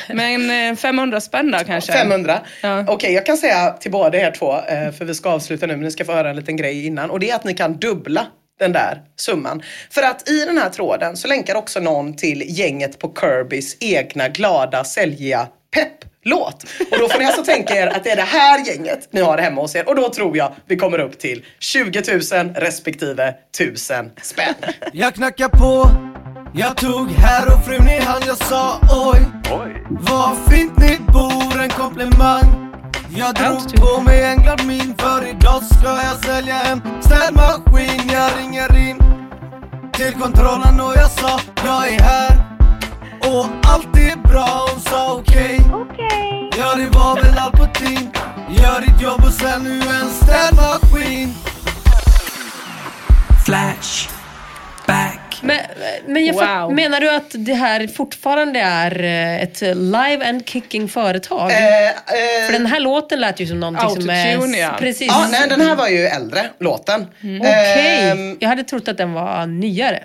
Men eh, 500 spänn där kanske. 500. Okej, jag kan säga till båda er två, eh, för vi ska avsluta nu, men ni ska få höra en liten grej innan. Och det är att ni kan dubbla den där summan. För att i den här tråden så länkar också någon till gänget på Kirbys egna glada, säljiga pepp låt. Och då får ni alltså tänka er att det är det här gänget ni har hemma hos er. Och då tror jag vi kommer upp till 20 000 respektive 1000 spänn. Jag knackar på, jag tog herr och frun i hand, jag sa oj. Vad fint ni bor, en komplimang. Jag drog på mig en glad min för idag ska jag sälja en städmaskin. Jag ringer in till kontrollen och jag sa jag är här. Och allt är bra, hon sa okej. Ja på tim. Gör ditt jobb och sen nu en städmaskin. Flash, back. Men, men jag fatt- Wow. menar du att det här fortfarande är eh, ett live and kicking företag? Eh, eh, För den här låten lät ju som någonting som är... Ja. Precis. Ja, nej den här var ju äldre, låten. Okej. Ehm, Jag hade trott att den var nyare.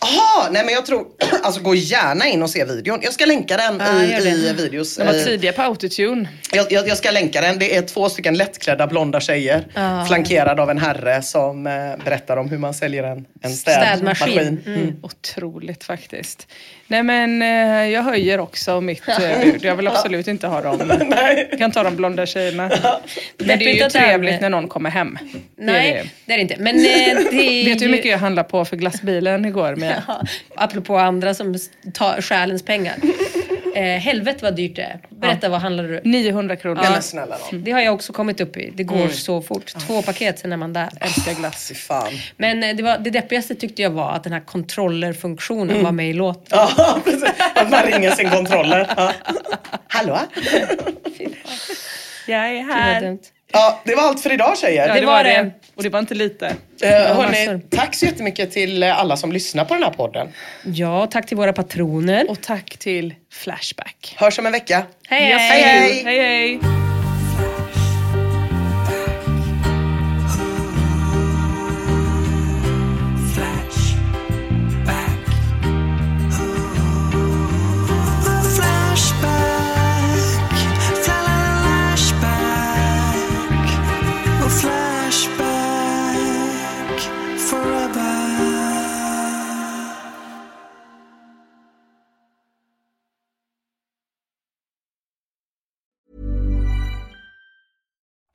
Jaha, nej men jag tror, alltså gå gärna in och se videon. Jag ska länka den Ja, i, i videos. De var Eh, tidiga på autotune. Jag, jag, jag ska länka den. Det är två stycken lättklädda blonda tjejer Ja. flankerad av en herre som eh, berättar om hur man säljer en, en städmaskin. Städmaskin. Mm. Otroligt faktiskt. Nej men eh, jag höjer också mitt eh, bud. Jag vill absolut inte ha dem. Jag kan ta de blonda tjejerna. Men det är ju trevligt när någon kommer hem. Det är det. Nej, det är det inte. Men eh, det är Vet du hur mycket jag handlade på för glassbilen igår? Med? Ja, apropå andra som tar stjälens pengar. Eh, helvete vad dyrt det är. Berätta, vad handlade du? 900 kronor. Nej men snälla nån. Det har jag också kommit upp i. Det går Mm. så fort. Två paket, sen är man där. Älskar glass. Fan. Men eh, det, var, det deppigaste tyckte jag var att den här kontrollerfunktionen var med i låten. Ja, precis. Att man ringer sin kontroller. Ja. Hallå? Jag är här. Ja, det var allt för idag tjejer. Ja, Det det var var det. det. Och det var inte lite. Eh, hörni, tack så jättemycket till eh, alla som lyssnar på den här podden. Ja, tack till våra patroner. Och tack till Flashback. Hörs om en vecka. Hej, Yes, hej! hej. Hej hej! Flash,